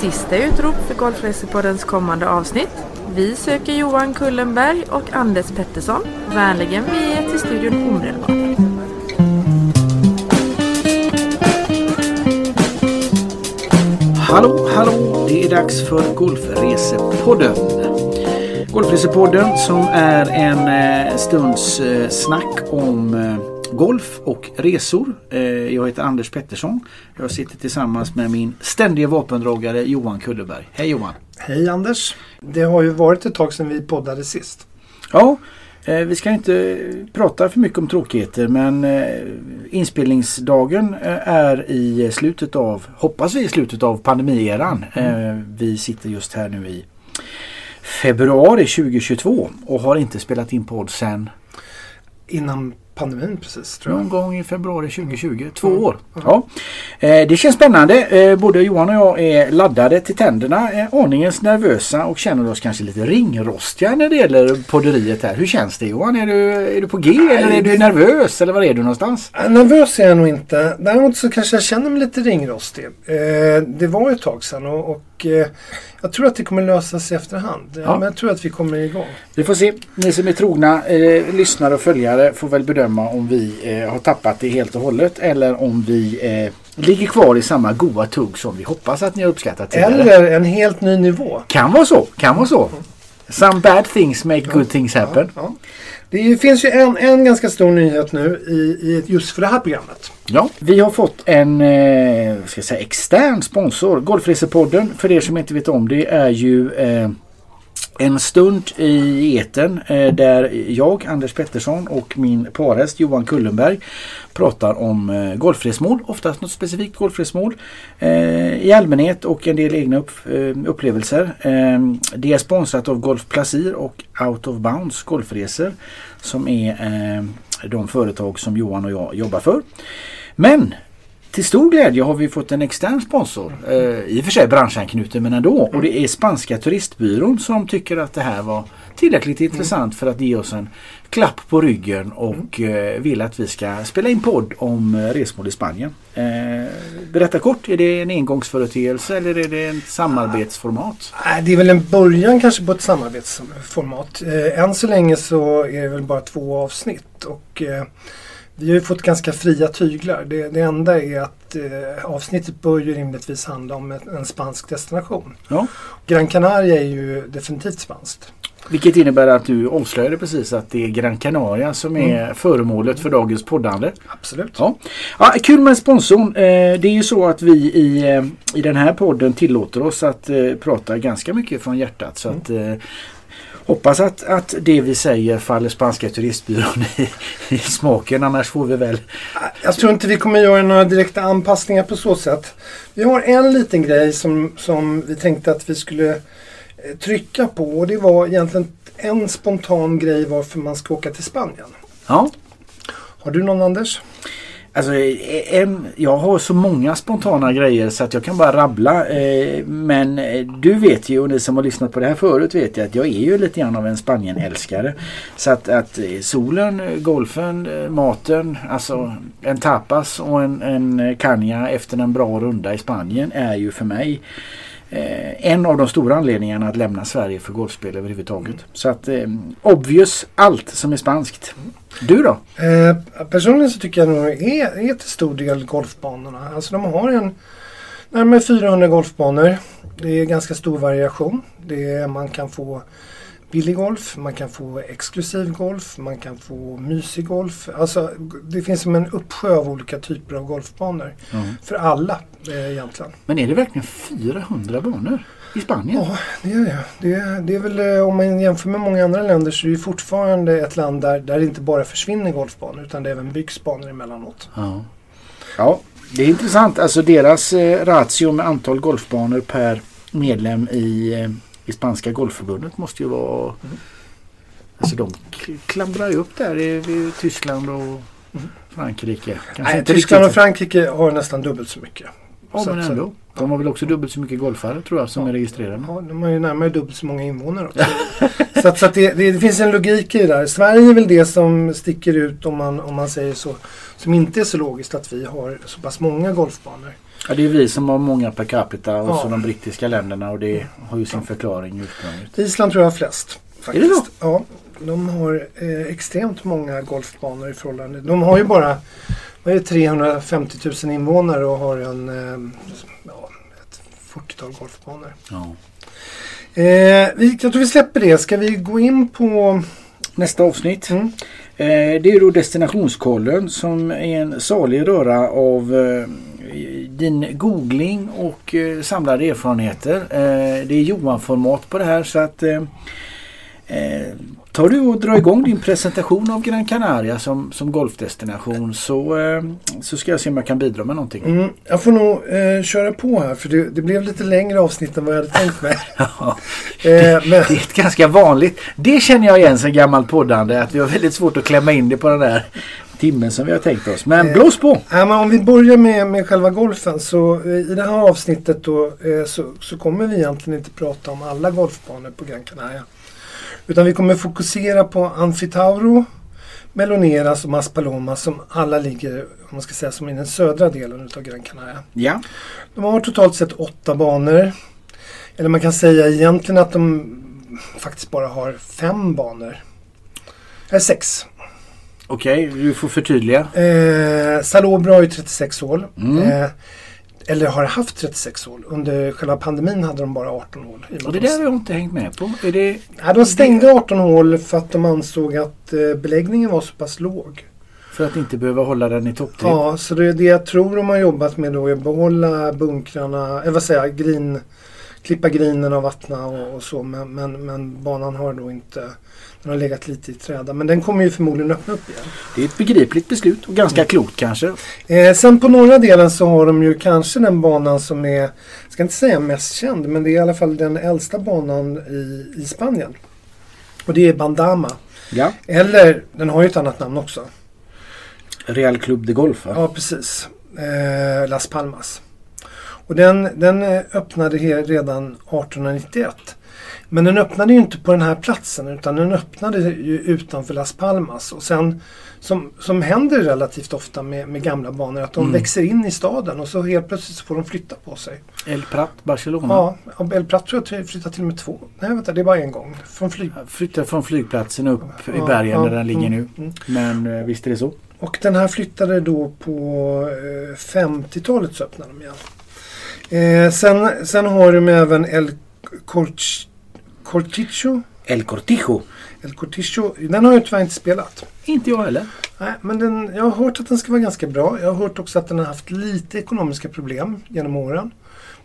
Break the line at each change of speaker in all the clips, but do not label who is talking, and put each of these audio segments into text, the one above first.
Sista utrop för Golfresepoddens kommande avsnitt. Vi söker Johan Kullenberg och Anders Pettersson. Vänligen vi är till studion omedelbart.
Hallå, hallå! Det är dags för Golfresepodden. Golfresepodden som är en eh, stunds eh, snack om eh, golf och resor. Eh, jag heter Anders Pettersson. Jag sitter tillsammans med min ständiga vapendragare Johan Kulleberg. Hej Johan!
Hej Anders! Det har ju varit ett tag sedan vi poddade sist.
Ja, eh, vi ska inte prata för mycket om tråkigheter men eh, inspelningsdagen är i slutet av, hoppas vi i slutet av pandemieran. Eh, vi sitter just här nu i februari 2022 och har inte spelat in podd sedan
Innan pandemin precis tror jag.
någon gång i februari 2020. Två
Mm.
år. Ja. Eh, det känns spännande. Eh, både Johan och jag är laddade till tänderna. Eh, aningens nervösa och känner oss kanske lite ringrostiga när det gäller podderiet här. Hur känns det Johan? Är du, är du på G eller är du nervös eller var är du någonstans?
Nervös är jag nog inte. Däremot så kanske jag känner mig lite ringrostig. Eh, det var ett tag sedan och, och jag tror att det kommer lösa sig efterhand. Ja. Men jag tror att vi kommer igång.
Vi får se. Ni som är trogna eh, lyssnare och följare får väl bedöma om vi eh, har tappat det helt och hållet eller om vi eh, ligger kvar i samma goa tugg som vi hoppas att ni har uppskattat tidigare.
Eller en helt ny nivå.
Kan vara så. Kan vara så. Some bad things make good things happen.
Ja. Det finns ju en, en ganska stor nyhet nu i, i just för det här programmet.
Ja, vi har fått en eh, ska säga, extern sponsor. Golfresepodden, för er som inte vet om det, är ju eh, en stund i eten eh, där jag, Anders Pettersson och min parhäst Johan Kullenberg pratar om eh, golfresmål, oftast något specifikt golfresmål eh, i allmänhet och en del egna upp, eh, upplevelser. Eh, det är sponsrat av Golf Placir och Out of Bounds Golfresor som är eh, de företag som Johan och jag jobbar för. Men till stor glädje har vi fått en extern sponsor. Eh, I och för sig branschanknuten men ändå. Och det är Spanska turistbyrån som tycker att det här var tillräckligt intressant för att ge oss en klapp på ryggen och eh, vill att vi ska spela in podd om eh, resmål i Spanien. Eh, berätta kort, är det en engångsföreteelse eller är det ett samarbetsformat?
Det är väl en början kanske på ett samarbetsformat. Eh, än så länge så är det väl bara två avsnitt. Och, eh, vi har ju fått ganska fria tyglar. Det, det enda är att eh, avsnittet bör ju rimligtvis handla om en, en spansk destination.
Ja.
Gran Canaria är ju definitivt spanskt.
Vilket innebär att du avslöjade precis att det är Gran Canaria som är föremålet för dagens poddande.
Absolut.
Ja. Ja, kul med sponsorn. Eh, det är ju så att vi i, eh, i den här podden tillåter oss att eh, prata ganska mycket från hjärtat. Så att, eh, hoppas att, att det vi säger faller Spanska turistbyrån i, i smaken. Annars får vi väl...
Jag tror inte vi kommer göra några direkta anpassningar på så sätt. Vi har en liten grej som, som vi tänkte att vi skulle eh, trycka på och det var egentligen en spontan grej varför man ska åka till Spanien.
Ja.
Har du någon Anders?
Alltså, eh, eh, en, jag har så många spontana grejer så att jag kan bara rabbla. Eh, men eh, du vet ju och ni som har lyssnat på det här förut vet ju att jag är ju lite grann av en Spanien-älskare. Så att, att solen, golfen, maten, alltså en tapas och en, en eh, efter en bra runda i Spanien är ju för mig eh, en av de stora anledningarna att lämna Sverige för golfspel överhuvudtaget. Så att eh, obvious allt som är spanskt. Du då?
Eh, personligen så tycker jag nog är, är till stor del golfbanorna. Alltså de har en närmare 400 golfbanor. Det är ganska stor variation. Det är, man kan få billig golf, man kan få exklusiv golf, man kan få mysig golf. Alltså det finns som en uppsjö av olika typer av golfbanor. För alla eh, egentligen.
Men är det verkligen 400 banor i Spanien?
Ja, det är det. Det är, det är väl eh, om man jämför med många andra länder så är det ju fortfarande ett land där, där det inte bara försvinner golfbanor utan det även byggs banor emellanåt.
Ja. ja, det är intressant. Alltså deras eh, ratio med antal golfbanor per medlem i, eh, i spanska golfförbundet måste ju vara... Alltså de klamrar ju upp där i, vid Tyskland och Frankrike. Kanske
Nej, Tyskland och Frankrike har nästan dubbelt så mycket.
Ja
Så
men
att- så-
ändå. De har väl också dubbelt så mycket golfare tror jag som är registrerade.
Ja, de har ju närmare dubbelt så många invånare också. så att, så att det, det, det finns en logik i det där. Sverige är väl det som sticker ut om man, om man säger så. Som inte är så logiskt att vi har så pass många golfbanor.
Ja, det är vi som har många per capita och
Ja.
så de brittiska länderna och det har ju sin förklaring ursprungligen.
Island tror jag har flest. Faktiskt.
Är det så?
Ja. De har eh, extremt många golfbanor i förhållande. De har ju bara vad är det, 350 000 invånare och har en, eh, ja, ett 40-tal golfbanor.
Ja.
Eh, vi, jag tror vi släpper det. Ska vi gå in på...
Nästa avsnitt.
Mm.
Eh, det är då destinationskollen som är en salig röra av eh, din googling och eh, samlade erfarenheter. Det är Johan-format på det här så att tar du och drar igång din presentation av Gran Canaria som, som golfdestination så, eh, så ska jag se om jag kan bidra med någonting.
Mm, jag får nog eh, köra på här för det, det blev lite längre avsnitt än vad jag hade tänkt mig.
Ja.
Eh, men,
Det är ett ganska vanligt. Det känner jag igen sen gammalt poddande att vi har väldigt svårt att klämma in det på den där timmen som vi har tänkt oss. Men
Eh,
blås på!
Ja, men om vi börjar med, med själva golfen så eh, i det här avsnittet då, eh, så, så kommer vi egentligen inte prata om alla golfbanor på Gran Canaria. Utan vi kommer fokusera på Anfitauro, Meloneras och Maspalomas som alla ligger om man ska säga, som i den södra delen utav Gran Canaria.
Ja.
De har totalt sett åtta banor. Eller man kan säga egentligen att de faktiskt bara har fem banor. Eller sex.
Okej, du får förtydliga.
Eh, Salobro har ju 36 hål.
Mm.
Eh, eller har haft 36 hål. Under själva pandemin hade de bara 18 hål. och
det där har jag inte hängt med på. Är det...
Ja, de stängde 18 hål för att de ansåg att eh, beläggningen var så pass låg.
För att inte behöva hålla den i topptid?
Ja, så det, det jag tror de har jobbat med då är att behålla bunkrarna, eh, vad säger jag, green, klippa grinen och vattna och, och så. Men, men, men banan har då inte, den har legat lite i träda. Men den kommer ju förmodligen öppna upp igen.
Det är ett begripligt beslut och ganska klokt kanske.
Eh, sen på norra delen så har de ju kanske den banan som är, jag ska inte säga mest känd, men det är i alla fall den äldsta banan i, i Spanien. Och det är Bandama.
Ja.
Eller, den har ju ett annat namn också.
Real Club de Golf va?
Ja, precis. Eh, Las Palmas. Och den, den eh, öppnade redan 1891. Men den öppnade ju inte på den här platsen utan den öppnade ju utanför Las Palmas. Och sen, som, som händer relativt ofta med, med gamla banor, att de
Mm.
växer in i staden och så helt plötsligt så får de flytta på sig.
El Prat, Barcelona.
Ja, El Prat tror jag flyttar till och med två. Nej, vänta, det är bara en gång. Från flyg...
Flyttar från flygplatsen upp i
Ja,
bergen
ja,
där den ligger
mm,
nu.
mm.
Men eh, visst är det så.
Och den här flyttade då på eh, 50-talet så öppnade de igen. Eh, sen, sen har de även El Corch, Corticho.
El Cortijo.
El Corticho. Den har jag tyvärr inte spelat.
Inte jag heller.
Nej, men den, jag har hört att den ska vara ganska bra. Jag har hört också att den har haft lite ekonomiska problem genom åren.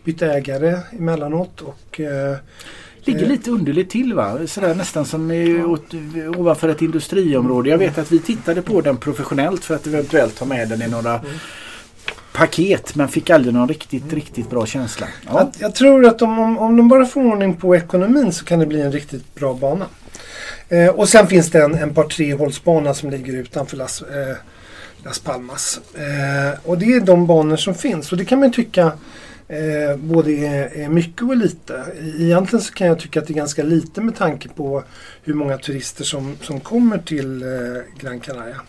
Bytt ägare emellanåt och eh,
Ligger
Eh.
lite underligt till va? Sådär nästan som åt, ovanför ett industriområde. Jag vet att vi tittade på den professionellt för att eventuellt ha med den i några
Mm.
Paket men fick aldrig någon riktigt, riktigt bra känsla. Ja.
Jag, jag tror att om, om, om de bara får ordning på ekonomin så kan det bli en riktigt bra bana. Eh, och sen finns det en, en par trehålsbana som ligger utanför Las, eh, Las Palmas. Eh, och det är de banor som finns. Och det kan man tycka eh, både är, är mycket och lite. Egentligen så kan jag tycka att det är ganska lite med tanke på hur många turister som, som kommer till eh, Gran Canaria.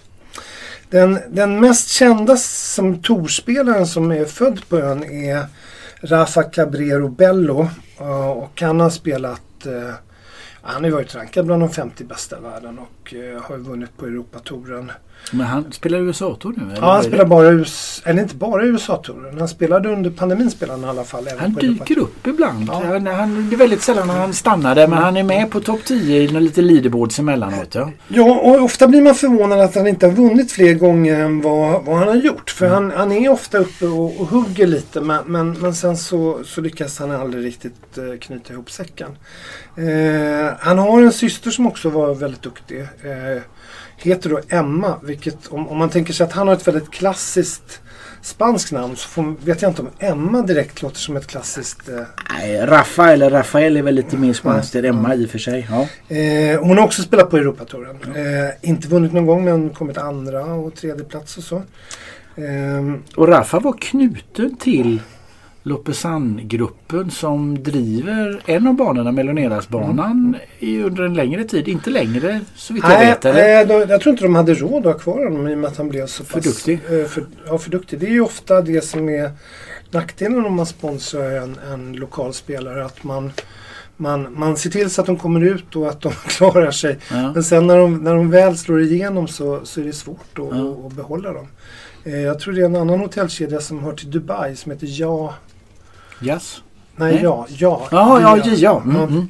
Den, den mest kända som torspelaren som är född på ön är Rafa Cabrero Bello. Eh, och han har spelat eh, han har ju varit rankad bland de 50 bästa i världen och eh, har ju vunnit på Europatouren.
Men han spelar USA-tour nu? eller
Ja, han spelar bara US, eller inte bara USA-touren. Han spelade under pandemin spelade han i alla fall.
Han dyker upp ibland.
Ja.
Han, han, det är väldigt sällan han stannar där men han är med på topp 10 i lite leaderboards emellanåt. Ja.
Ja, och ofta blir man förvånad att han inte har vunnit fler gånger än vad, vad han har gjort. För han, han är ofta uppe och, och hugger lite men, men, men sen så, så lyckas han aldrig riktigt eh, knyta ihop säcken. Eh, han har en syster som också var väldigt duktig. Eh, heter då Emma, vilket om, om man tänker sig att han har ett väldigt klassiskt spanskt namn så får, vet jag inte om Emma direkt låter som ett klassiskt eh,
Nej, Rafa eller Rafael är väl lite mer spanskt än Emma i och för sig. Ja.
Eh, hon har också spelat på Europatouren. Eh, inte vunnit någon gång men kommit andra och tredje plats och så. Ehm,
Och Rafa var knuten till Loppesan-gruppen som driver en av banorna, Melonerasbanan, i under en längre tid. Inte längre så vitt jag vet. Eller?
nej de, jag tror inte de hade råd att ha kvar honom i och med att han blev så
För
pass...
duktig.
eh, För, ja, för duktig. Det är ju ofta det som är nackdelen om man sponsrar en, en lokal spelare. Att man, man, man ser till så att de kommer ut och att de klarar sig.
Ja.
Men sen när de, när de väl slår igenom så, så är det svårt att,
Ja.
att, att behålla dem. Eh, jag tror det är en annan hotellkedja som hör till Dubai som heter Ja...
Yes.
Nej,
Nej.
Ja. Ja.
Ja, ja, ja. ja. Mm, mm,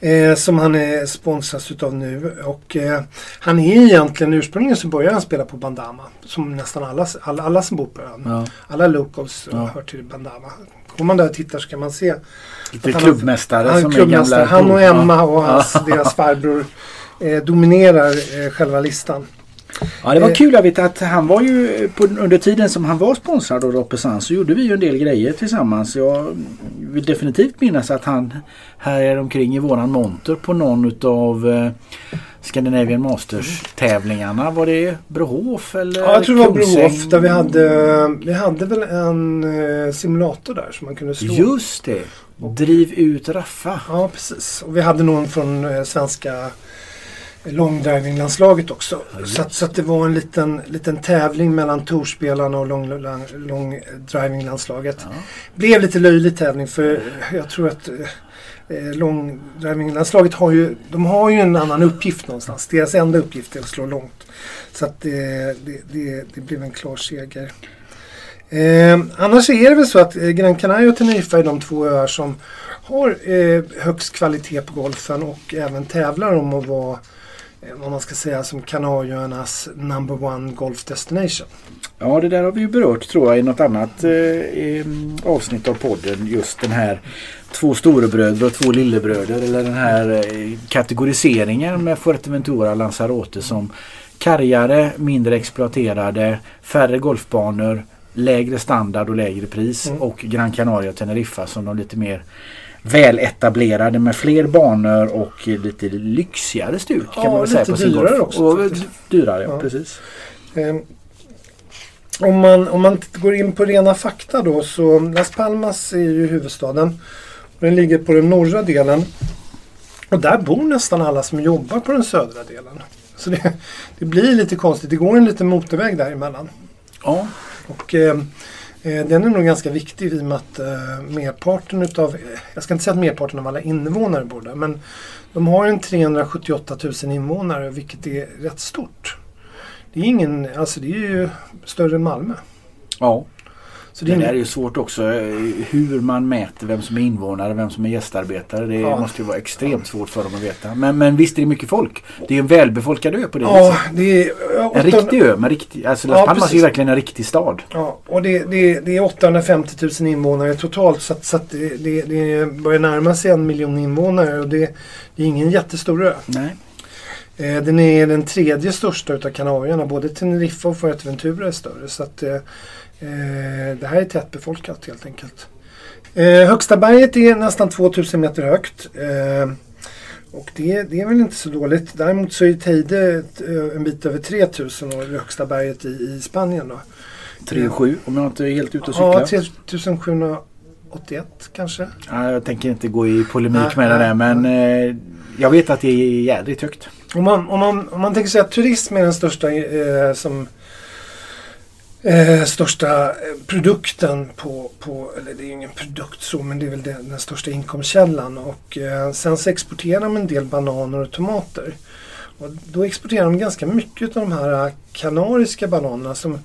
mm.
Eh, som han är sponsras utav nu. Och eh, han är egentligen ursprungligen så började han spela på Bandama. Som nästan alla, alla, alla som bor på ön.
Ja.
Alla locals
Ja.
hör till Bandama. Går man där och tittar så kan man se
Lite klubbmästare
han,
som är
klubbmästare.
gamla...
han och Emma och hans, deras farbror eh, dominerar eh, själva listan.
Ja, det var
Eh.
kul. Jag vet att han var ju på, under tiden som han var sponsrad av Loppesan så gjorde vi ju en del grejer tillsammans. Jag vill definitivt minnas att han här omkring i våran monter på någon utav eh, Scandinavian Masters tävlingarna. Var det Brohof eller
Ja, jag tror det var? Brohof där vi hade, vi hade väl en eh, simulator där som man kunde slå.
Just det! Driv ut Raffa.
Ja, precis. Och vi hade någon från eh, svenska långdrivinglandslaget också. så, att, så att det var en liten, liten tävling mellan torspelarna och långdrivinglandslaget. Lång.
Ja.
Blev lite löjlig tävling för jag tror att eh, långdrivinglandslaget har ju, de har ju en annan uppgift någonstans. Deras enda uppgift är att slå långt. Så att det, det, det, det blev en klar seger. Eh, annars är det väl så att eh, Gran Canaria och Teneriffa är de två öar som har eh, högst kvalitet på golfen och även tävlar om att vara vad man ska säga som Kanarieöarnas number one golf destination.
Ja, det där har vi ju berört tror jag i något annat eh, em, avsnitt av podden. Just den här två storebröder och två lillebröder. Eller den här eh, kategoriseringen med Fuerteventura Lanzarote som kargare, mindre exploaterade, färre golfbanor, lägre standard och lägre pris.
Mm.
Och Gran Canaria och Teneriffa som de lite mer väletablerade med fler banor och lite lyxigare stuk kan
Ja,
man väl säga på sin
dyrare
golf.
också,
Och,
faktiskt.
dyrare, ja, precis.
Eh, om, man, om man går in på rena fakta då så Las Palmas är ju huvudstaden. Och den ligger på den norra delen. Och där bor nästan alla som jobbar på den södra delen. Så det, det blir lite konstigt. Det går en liten motorväg däremellan.
Ja,
Och eh, Eh, den är nog ganska viktig i och med att eh, merparten utav, jag ska inte säga att merparten av alla invånare bor där, men de har en 378 000 invånare vilket är rätt stort. Det är ingen, alltså det är ju större än Malmö.
ja.
Så
Det
det är
är ju svårt också eh, hur man mäter vem som är invånare vem som är gästarbetare. Det
Ja.
måste ju vara extremt svårt för dem att veta. Men, men visst är det mycket folk. Det är en välbefolkad ö på det
ja,
viset.
det är, ja,
En
åtta-
riktig ö med riktig, alltså Las
Ja,
Palmas är
precis.
ju verkligen en riktig stad.
Ja, och det, det, det är 850 000 invånare totalt så, att, så att det, det, börjar närma sig en miljon invånare och det, det är ingen jättestor ö.
Nej.
Eh, den är den tredje största utav Kanarieöarna. Både Teneriffa och Fuerteventura är större. Så att, eh, eh, det här är tättbefolkat helt enkelt. Eh, högsta berget är nästan 2000 meter högt. Eh, och det, det är väl inte så dåligt. Däremot så är Teide eh, en bit över 3000 och det högsta berget i, i Spanien. Då.
3 och 7 om jag inte är helt ute och
Ja,
cyklar.
3781 kanske.
Ja, jag tänker inte gå i polemik
Nej,
med det
nej,
där men eh, jag vet att det är jädrigt högt.
Om man, om man, om man tänker sig att turism är den största eh, som eh, största eh, produkten på, på, eller det är ju ingen produkt så, men det är väl den, den största inkomstkällan. Och eh, sen så exporterar de en del bananer och tomater. Och då exporterar de ganska mycket av de här eh, kanariska bananerna som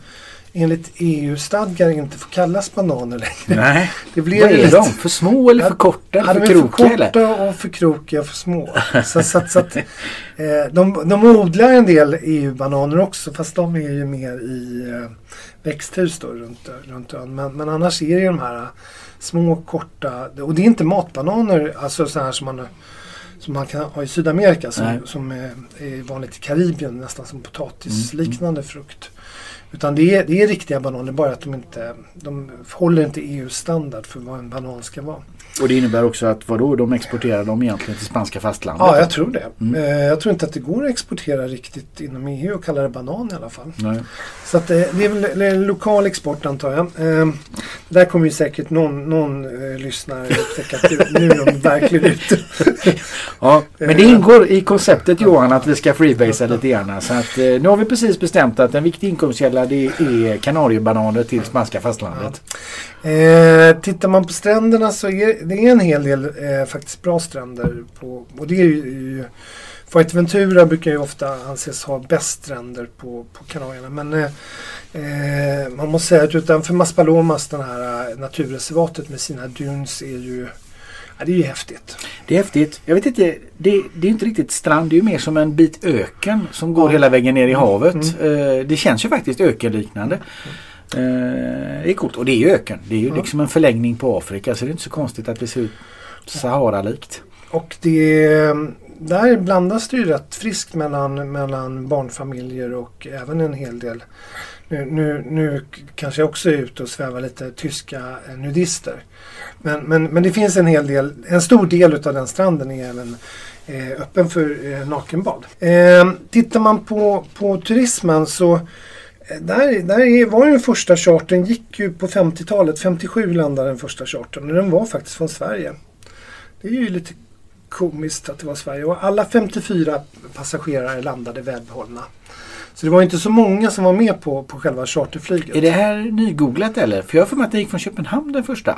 enligt EU-stadgar inte får kallas bananer längre.
Nej.
Det blev
Vad är
lite-
de? För små eller för korta?
Ja,
Eller
de
för
är för
krokiga eller?
korta och för krokiga och för små. Så, så, att- så att, eh, de, de odlar en del EU-bananer också fast de är ju mer i eh, växthus då runt, runt ön. Men, men annars är det ju de här eh, små korta och det är inte matbananer alltså så här som man som man kan ha i Sydamerika som,
Nej.
som är, är vanligt i Karibien nästan som
Mm,
potatisliknande frukt. Utan det är, det är riktiga bananer bara att de inte de håller inte EU-standard för vad en banan ska vara.
Och det innebär också att vadå, de exporterar dem egentligen till spanska fastlandet?
Ja, jag tror det.
Mm.
Eh, Jag tror inte att det går att exportera riktigt inom EU och kalla det banan i alla fall.
Nej.
Så att eh, det är väl lokal export antar jag. Eh, Där kommer ju säkert någon, någon eh, lyssnare upptäcka att nu är de verkligen ute.
Ja, men det ingår i konceptet Johan att vi ska freebasea lite grann. Så att, nu har vi precis bestämt att en viktig inkomstkälla det är kanariebananer till spanska fastlandet.
Eh, tittar man på stränderna så är det är en hel del eh, faktiskt bra stränder. På, och det är ju, Fuerteventura brukar ju ofta anses ha bäst stränder på, på Kanarierna. Men eh, eh man måste säga att utanför Maspalomas, den här eh, naturreservatet med sina dunes är ju Ja, det är ju häftigt.
Det är häftigt. Jag vet inte, det, det är inte riktigt strand. Det är ju mer som en bit öken som går hela vägen ner i
Mm.
havet. Eh, Det känns ju faktiskt ökenliknande. Eh, Det är coolt. Och det är ju öken. Det är ju
Mm.
liksom en förlängning på Afrika så det är inte så konstigt att det ser ut Sahara-likt.
Och det, där blandas det ju rätt friskt mellan, mellan barnfamiljer och även en hel del nu, nu, nu kanske jag också är ute och svävar lite tyska eh, nudister. Men, men, men det finns en hel del, en stor del utav den stranden är även eh, öppen för eh, nakenbad. Eh, tittar man på, på turismen så eh, där, där var ju den första chartern gick ju på 50-talet. 57 landade den första chartern och den var faktiskt från Sverige. Det är ju lite komiskt att det var Sverige och alla 54 passagerare landade välbehållna. Så det var inte så många som var med på, på själva charterflyget.
Är det här nygooglat eller? För jag har för mig att det gick från Köpenhamn den första.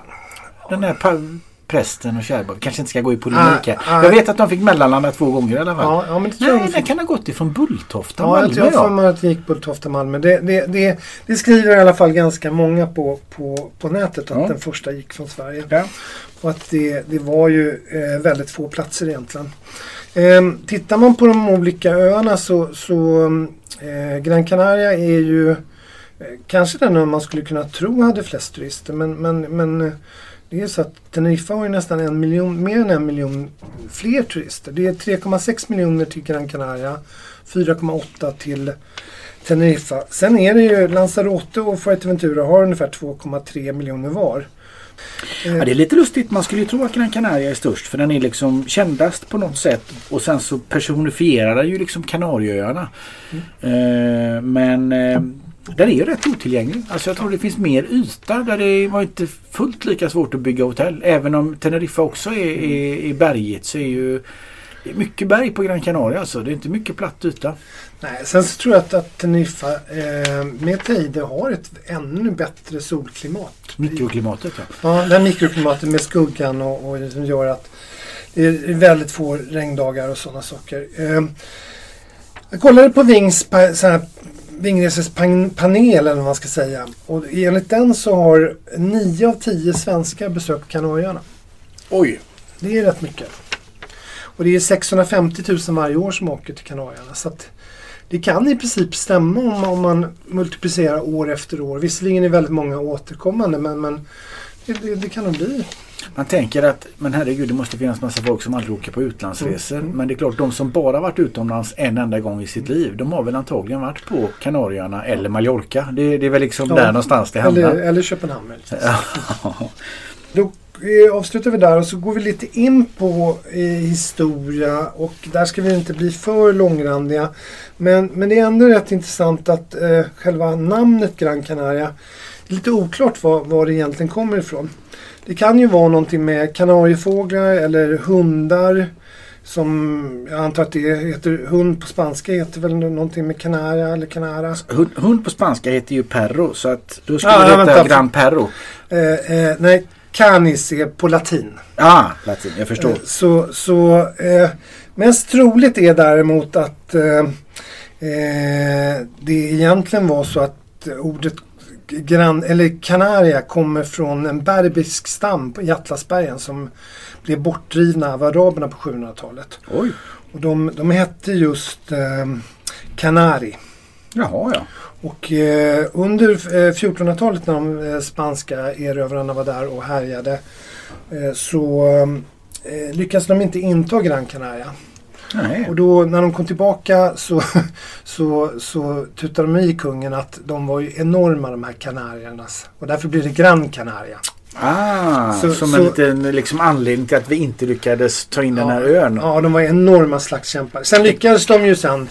Den där pa- prästen och Kärrborg. Vi kanske inte ska gå i polemik här.
Ah, ah.
Jag vet att de fick mellanlanda två gånger i alla fall.
Ja, ja, men det
Nej,
de
den
fick.
kan ha gått ifrån Bulltofta,
Ja,
Malmö
jag för
ja.
mig att det gick Bulltofta Malmö. Det, det, det, det skriver i alla fall ganska många på, på, på nätet att
Ja.
den första gick från Sverige.
Ja.
Och att det, det var ju eh, väldigt få platser egentligen. Eh, tittar man på de olika öarna så, så eh, Gran Canaria är ju eh, kanske den ö man skulle kunna tro hade flest turister. Men, men, men eh, det är så att Teneriffa har ju nästan en miljon, mer än en miljon fler turister. Det är 3,6 miljoner till Gran Canaria, 4,8 till Teneriffa. Sen är det ju Lanzarote och Fuerteventura har ungefär 2,3 miljoner var. Eh,
Ja, det är lite lustigt. Man skulle ju tro att Gran Canaria är störst för den är liksom kändast på något sätt. Och sen så personifierar den ju liksom Kanarieöarna. Eh, men eh, den är ju rätt otillgänglig. Alltså jag tror det finns mer yta där det var inte fullt lika svårt att bygga hotell. Även om Teneriffa också är, är, är berget så är ju det är mycket berg på Gran Canaria alltså. Det är inte mycket platt yta.
Nej, sen så tror jag att, att Teneriffa eh, med Teide har ett ännu bättre solklimat.
Mikroklimatet ja.
Ja, det här mikroklimatet med skuggan och, och som gör att det är väldigt få regndagar och sådana saker. Eh, jag kollade på här, Vingreses pan, panel eller vad man ska säga. Och enligt den så har 9 av 10 svenskar besökt Kanarieöarna.
Oj!
Det är rätt mycket. Och det är 650 000 varje år som åker till Kanarieöarna. Så det kan i princip stämma om, om man multiplicerar år efter år. Visserligen är väldigt många återkommande men, men det, det, det kan nog bli.
Man tänker att men herregud det måste finnas massa folk som aldrig åker på utlandsresor.
Mm.
Men det är klart de som bara varit utomlands en enda gång i sitt liv. De har väl antagligen varit på Kanarieöarna eller Mallorca. Det, det är väl liksom
Ja.
där någonstans det hamnar.
Eller, eller Köpenhamn. möjligtvis.
Ja.
Då avslutar vi där och så går vi lite in på eh, historia och där ska vi inte bli för långrandiga. Men, men det är ändå rätt intressant att eh, själva namnet Gran Canaria är lite oklart var, var det egentligen kommer ifrån. Det kan ju vara någonting med kanariefåglar eller hundar. Som jag antar att det heter, hund på spanska heter väl någonting med canaria eller canara.
Hund, hund på spanska heter ju perro så att då skulle
Ja,
det heta. Gran Perro.
Eh, eh, nej, canis är på latin.
Ah, latin, jag förstår.
Eh, Så, så eh, mest troligt är däremot att eh, eh, det egentligen var så att ordet gran, eller Kanaria kommer från en berbisk stam i Atlasbergen som blev bortdrivna av araberna på 700-talet.
Oj,
Och de, de hette just eh, Kanari.
jaha ja.
Och eh, under eh, 1400-talet när de eh, spanska erövrarna var där och härjade eh, så eh, lyckades de inte inta Gran Canaria.
Nej.
Och då när de kom tillbaka så, så, så tutade de i kungen att de var ju enorma de här kanariernas. Och därför blir det Gran Canaria.
Ah,
Så-
som
så-
en liten liksom, anledning till att vi inte lyckades ta in den här ön.
Ja, de var enorma slagskämpar. Sen lyckades de ju sen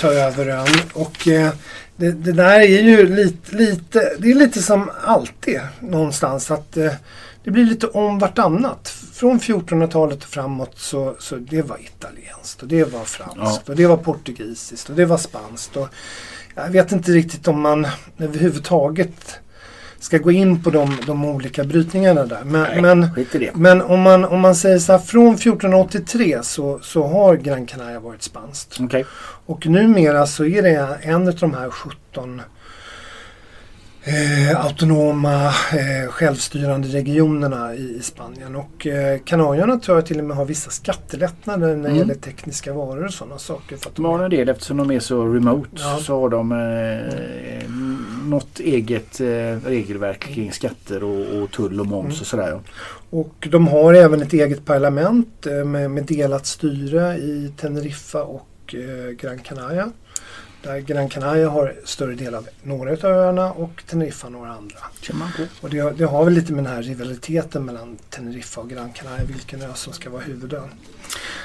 ta över ön. Och eh, det, det där är ju lite, lite, det är lite som alltid någonstans att eh, det blir lite om vartannat. Från 1400-talet och framåt så, så det var italienskt och det var franskt
Ja.
och det var portugisiskt och det var spanskt. Och jag vet inte riktigt om man överhuvudtaget ska gå in på de, de olika brytningarna där. Men,
Nej,
men, men om, man, om man säger så här från 1483 så, så har Gran Canaria varit spanskt.
Okej.
Och numera så är det en av de här 17 eh, autonoma eh, självstyrande regionerna i, i Spanien. Och eh, Kanarierna tror jag till och med har vissa skattelättnader när det
Mm.
gäller tekniska varor och sådana saker. För att
De har en del eftersom de är så remote
Ja.
så har de eh, något eget eh, regelverk kring skatter och, och tull och moms
Mm.
och sådär. ja.
Och de har även ett eget parlament eh, med, med delat styre i Teneriffa och eh, Gran Canaria. Där Gran Canaria har större del av några av öarna och Teneriffa några andra. Och det, det har väl lite med den här rivaliteten mellan Teneriffa och Gran Canaria, vilken ö som ska vara huvudön.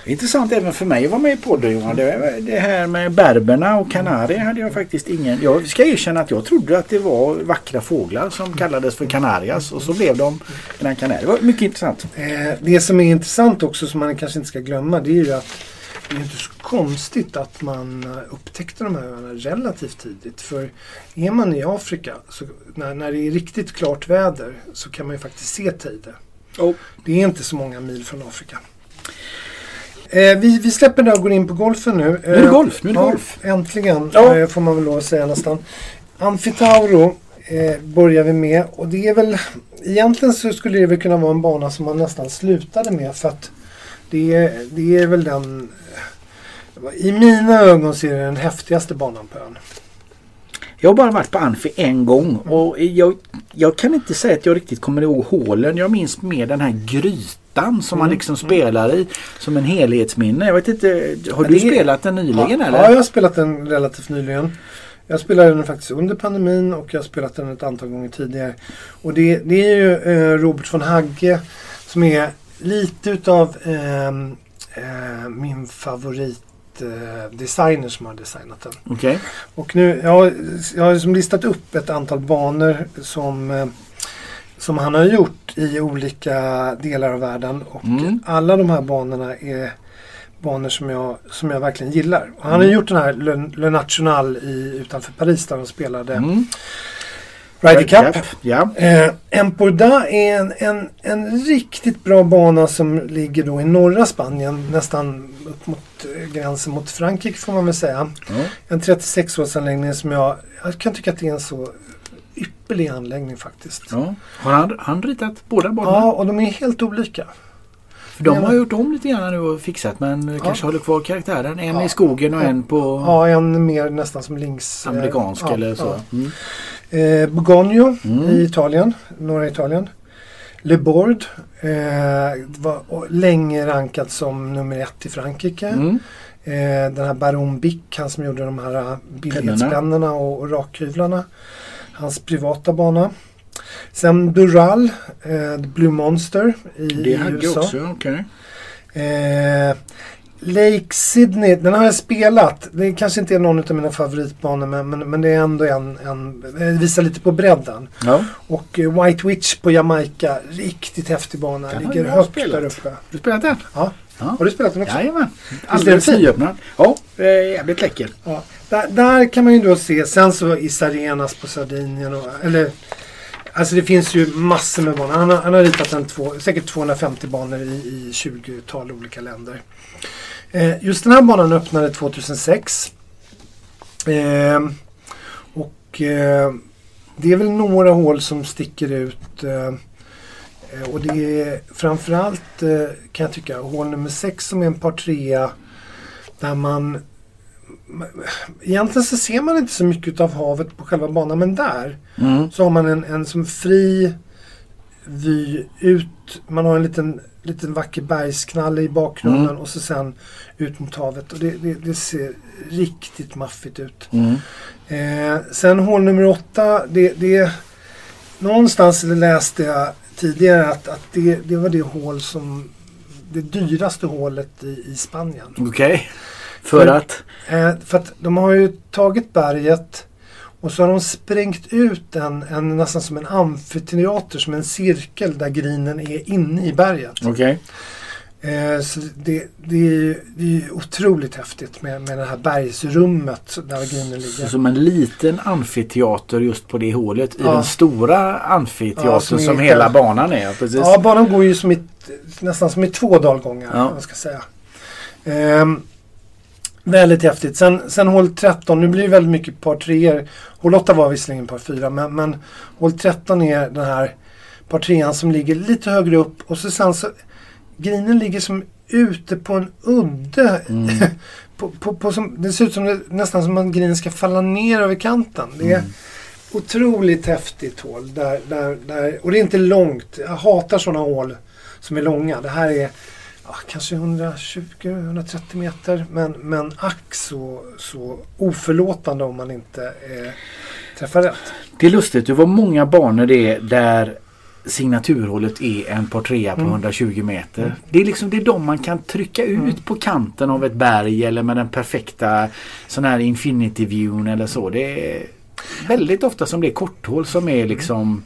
Intressant även för mig att vara med i podden Johan. Det, det här med berberna och kanarier hade jag faktiskt ingen... Jag ska erkänna att jag trodde att det var vackra fåglar som kallades för kanarias och så blev de Gran Canaria. Det var mycket intressant.
Eh, det som är intressant också, som man kanske inte ska glömma, det är ju att det är inte så konstigt att man upptäckte de här öarna relativt tidigt. För är man i Afrika, så när, när det är riktigt klart väder, så kan man ju faktiskt se Teide.
Oh.
Det är inte så många mil från Afrika. Eh, vi, vi släpper det och går in på golfen nu.
Nu är det golf, nu är det
ja,
golf.
Äntligen,
Ja.
eh, får man väl lov att säga nästan. Amfitauro eh, börjar vi med och det är väl egentligen så skulle det väl kunna vara en bana som man nästan slutade med för att det är, det är väl den i mina ögon så är det den häftigaste banan på ön.
Jag har bara varit på Anfi en gång och jag, jag kan inte säga att jag riktigt kommer ihåg hålen. Jag minns mer den här grytan som man
Mm.
liksom spelar i som en helhetsminne. Jag vet inte, har du spelat den nyligen
ja,
eller?
Ja, jag har spelat den relativt nyligen. Jag spelade den faktiskt under pandemin och jag har spelat den ett antal gånger tidigare. Och det, det är ju eh, Robert von Hagge som är lite utav ehm, eh, min favorit eh, designer som har designat den.
Okej.
Och nu, jag, har- jag har liksom listat upp ett antal banor som, eh, som han har gjort i olika delar av världen. Och
Mm.
alla de här banorna är banor som jag, som jag verkligen gillar. Och han har
Mm.
gjort den här Le, Le National i, utanför Paris där de spelade
Mm.
Ryder Cup.
Ja.
Eh, Emporda är en, en, en riktigt bra bana som ligger då i norra Spanien. Nästan upp mot eh, gränsen mot Frankrike får man väl säga.
Ja.
En 36-hålsanläggning som jag, jag kan tycka att det är en så ypperlig anläggning faktiskt. Ja,
Ja. Har han, han ritat båda banorna?
och de är helt olika.
För de
ja.
har gjort om lite grann nu och fixat men kanske håller kvar karaktären. En
Ja.
i skogen och
Ja.
en på
Ja, en mer nästan som links... eh,
amerikansk
ja,
eller så.
ja.
Mm.
Eh, Bogogno
Mm.
i Italien, norra Italien. Le Bord eh, var länge rankat som nummer ett i Frankrike.
Mm.
Eh, den här Baron Bick, han som gjorde de här eh, billighetspennorna och, och rakhyvlarna. Hans privata bana. Sen Dural, eh, Blue Monster i,
Det hade
USA.
också, okej.
Eh, Lake Sydney, den har jag spelat. Det kanske inte är någon av mina favoritbanor men, men, men det är ändå en, en eh, visar lite på bredden.
Ja.
Och eh, White Witch på Jamaica, riktigt häftig bana.
Den
Ligger
jag
högt
spelat.
där uppe.
Du spelat den?
Ja.
Ja.
Har du spelat den också?
Jajamän. Alldeles nyöppnad. Ja, eh, jävligt läcker.
Ja. Där, där kan man ju då se, sen så i Sarenas på Sardinien och, eller Alltså det finns ju massor med banor. Han har, han har ritat en två, säkert 250 banor i, i 20-tal olika länder. Eh, just den här banan öppnade 2006. Eh, och eh, det är väl några hål som sticker ut. Eh, och det är framförallt eh, kan jag tycka hål nummer 6 som är en par trea. Där man Egentligen så ser man inte så mycket av havet på själva banan men där
Mm.
så har man en, en som fri vy ut. Man har en liten, liten vacker bergsknalle i bakgrunden
Mm.
och så sen ut mot havet. Och det, det, det ser riktigt maffigt ut.
Mm.
Eh, sen hål nummer åtta. Det, det, någonstans läste jag tidigare att, att det, det var det hål som det dyraste hålet i, i Spanien.
Okej. För
För-
att?
Eh, för att de har ju tagit berget Och så har de sprängt ut en, en nästan som en amfiteater, som en cirkel där grinen är inne i berget.
Okej.
Eh, så det, det, är, det är otroligt häftigt med, med det här bergsrummet där
Så
ligger.
som en liten amfiteater just på det hålet i
Ja.
den stora amfiteatern
Ja,
som,
som
hela banan är. Precis.
Ja, banan går ju som i, nästan som i två dalgångar.
Ja.
Man ska säga. Ehm, väldigt häftigt. Sen, sen hål 13, nu blir det väldigt mycket par treor. Hål 8 var visserligen par 4 men, men hål 13 är den här par trean som ligger lite högre upp och så sen så grinen ligger som ute på en udde.
Mm.
på, på, på som, det ser ut som det, nästan som att grinen ska falla ner över kanten. Det är
Mm.
otroligt häftigt hål. Där, där, där, och det är inte långt. Jag hatar sådana hål som är långa. Det här är ja, kanske 120-130 meter. Men, men ack så, så oförlåtande om man inte eh, träffar rätt.
Det är lustigt, det var många banor det där signaturhålet är en par trea på
Mm.
120 meter. Det är liksom det är de man kan trycka ut
Mm.
på kanten av ett berg eller med den perfekta sån här infinity viewn eller så. Det är väldigt ofta som det är korthål som är liksom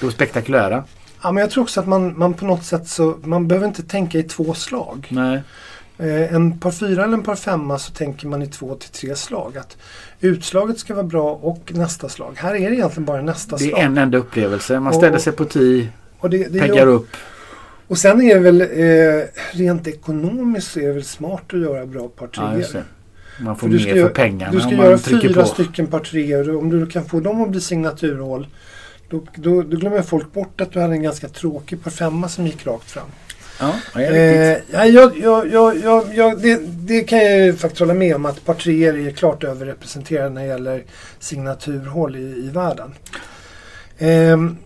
då spektakulära.
Ja, men jag tror också att man, man på något sätt så man behöver inte tänka i två slag.
Nej.
Eh, en par fyra eller en par femma så tänker man i två till tre slag. Att utslaget ska vara bra och nästa slag. Här är det egentligen bara nästa
Det är
slag.
en enda upplevelse. Man
Och-
ställer sig på tee,
och, det, det
peggar upp.
och sen är det väl eh, rent ekonomiskt så är det väl smart att göra bra par
Ja,
treor.
det. Man får
För
mer
ska
för pengarna
Du ska göra fyra
på.
stycken par treor. Om du kan få dem att bli signaturhål då, då, då glömmer folk bort att du hade en ganska tråkig par femma som gick rakt fram.
Ja.
Eh, ja, jag, jag, jag, jag, det, det kan jag ju faktiskt hålla med om att par treor är klart överrepresenterade när det gäller signaturhål i, i världen. Ehm,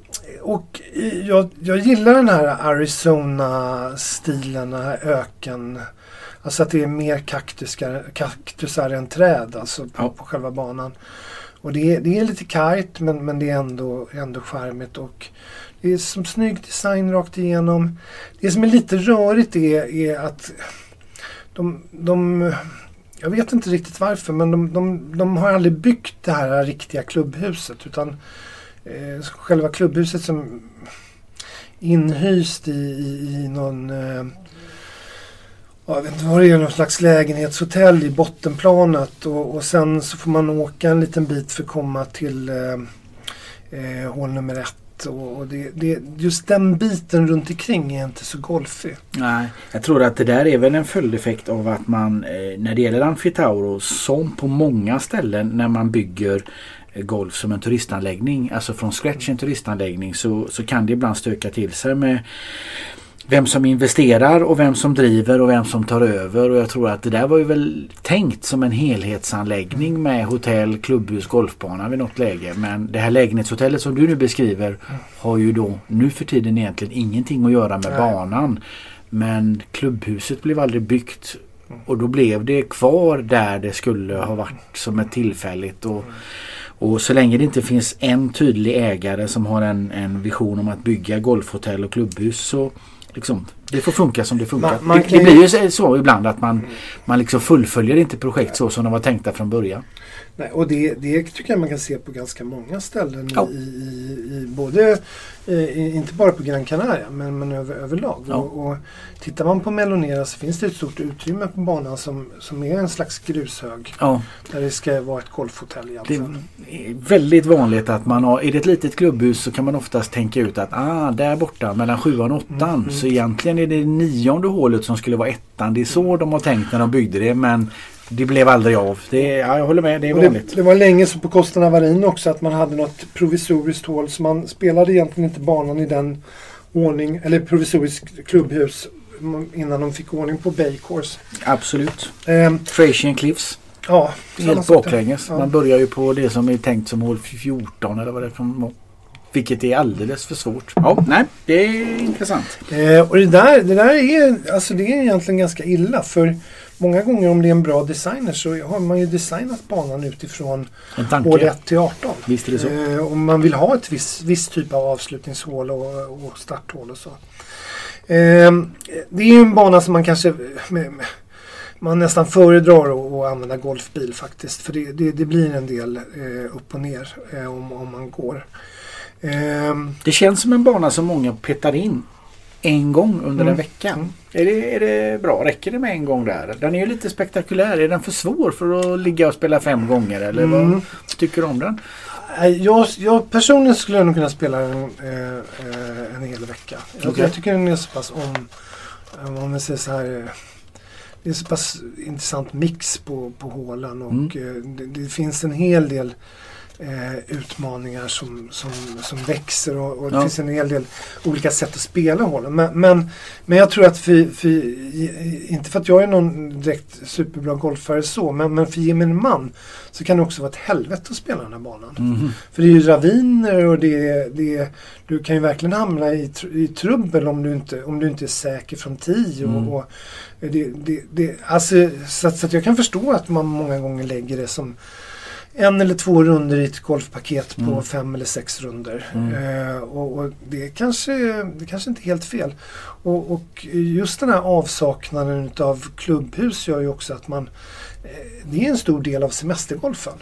och jag, jag gillar den här Arizona-stilen, den här öken. Alltså att det är mer kaktusar, kaktusar än träd alltså på,
Ja.
på själva banan. Och det det är lite kargt men, men det är ändå, ändå charmigt. Och det är som snygg design rakt igenom. Det som är lite rörigt är, är att de, de jag vet inte riktigt varför men de, de, de har aldrig byggt det här riktiga klubbhuset utan eh, själva klubbhuset som inhyst i, i, i någon eh, jag vet inte vad det är, någon slags lägenhetshotell i bottenplanet och, och sen så får man åka en liten bit för att komma till eh, eh, hål nummer ett. Och, och det, det, just den biten runt omkring är inte så golfig.
Nej, jag tror att det där är väl en följdeffekt av att man eh, när det gäller Amfitauro som på många ställen när man bygger eh, golf som en turistanläggning, alltså från scratch en turistanläggning så, så kan det ibland stöka till sig med vem som investerar och vem som driver och vem som tar över och jag tror att det där var ju väl tänkt som en helhetsanläggning med hotell, klubbhus, golfbana vid något läge. Men det här lägenhetshotellet som du nu beskriver har ju då nu för tiden egentligen ingenting att göra med
Nej.
banan. Men klubbhuset blev aldrig byggt och då blev det kvar där det skulle ha varit som ett tillfälligt. Och, och så länge det inte finns en tydlig ägare som har en, en vision om att bygga golfhotell och klubbhus så liksom, det får funka som det funkar.
Man- man
det, det blir ju så- så ibland att man, man liksom fullföljer inte projekt så som de var tänkta från början.
Nej, och det, det tycker jag man kan se på ganska många ställen.
Ja.
I, i, i både, eh, inte bara på Gran Canaria men, men över, överlag.
Ja.
Och, och tittar man på Melonera så finns det ett stort utrymme på banan som, som är en slags grushög.
Ja,
Där det ska vara ett golfhotell
det
egentligen.
är väldigt vanligt att man har, är det ett litet klubbhus så kan man oftast tänka ut att ah, där borta mellan sjuan och åttan
Mm, mm.
så egentligen är det nionde hålet som skulle vara ettan. Det är så de har tänkt när de byggde det men det blev aldrig av. Det ja, jag håller med, det är
Och
vanligt.
det, det var länge så på Costa Navarin också att man hade något provisoriskt hål så man spelade egentligen inte banan i den ordning, eller provisoriskt klubbhus innan de fick ordning på Bay Course.
Absolut.
Ehm,
Thracian Cliffs.
ja,
Helt baklänges.
Ja.
Man börjar ju på det som är tänkt som hål 14 eller vad det är för Vilket är alldeles för svårt. Ja, nej, det är intressant.
Eh, och det där, det där är, alltså det är egentligen ganska illa för många gånger om det är en bra designer så har man ju designat banan utifrån hål 1 till 18.
Visst är det så.
Eh, om man vill ha ett viss, viss typ av avslutningshål och, och starthål och så. Eh, det är ju en bana som man kanske med, med, man nästan föredrar att, använda golfbil faktiskt. För det, det, det blir en del eh, upp och ner eh, om, om man går. Ehm,
Det känns som en bana som många petar in en gång under
Mm.
en vecka.
Mm.
Är, det, är det bra? Räcker det med en gång där? Den är ju lite spektakulär. Är den för svår för att ligga och spela fem gånger? Eller vad
Mm.
tycker du om den?
Nej, Jag, jag personligen skulle jag nog kunna spela den eh, eh, en hel vecka. Jag,
Okej.
jag tycker den är så pass om, eh, om man säger så här. eh, Det är så pass intressant mix på, på hålen och
Mm.
eh, det, det finns en hel del eh, utmaningar som, som, som växer och, och det
Ja.
finns en hel del olika sätt att spela hålen. Men, men, men jag tror att för, för, inte för att jag är någon direkt superbra golfare så, men, men för gemene man så kan det också vara ett helvete att spela den här banan.
Mhm.
För det är ju raviner och det är, det är, du kan ju verkligen hamna i, tr- i trubbel om du inte, om du inte är säker från. Och,
Mm.
och det, det, det, alltså, så, så att jag kan förstå att man många gånger lägger det som en eller två runder i ett golfpaket på
Mm.
fem eller sex runder.
Mm.
Eh, och, och det, kanske, det kanske inte är helt fel. Och, och just den här avsaknaden av klubbhus gör ju också att man eh, det är en stor del av semestergolfen.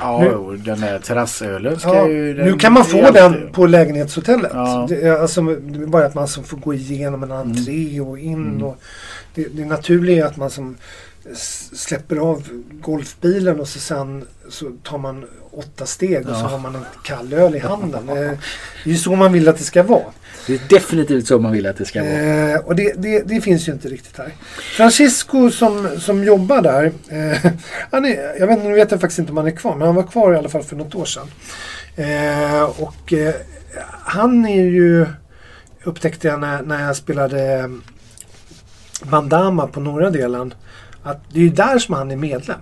Ja,
Nu-
den där terrassölen ska
Ja,
ju...
Nu kan man få
är
den på lägenhetshotellet.
Ja.
Det är alltså det är bara att man som får gå igenom en entré och in.
Mm.
Och det, det naturliga är att man som släpper av golfbilen och så sen så tar man åtta steg och så
Ja.
har man en kall öl i handen. Eh, Det är ju så man vill att det ska vara.
Det är definitivt så man vill att det ska vara.
Eh, och det, det, det finns ju inte riktigt här. Francisco som, som jobbar där. Eh, han är, jag vet, nu vet jag faktiskt inte om han är kvar. Men han var kvar i alla fall för något år sedan. Eh, och eh, han är ju upptäckte jag när, när jag spelade Bandama på norra delen. Att det är där som han är medlem.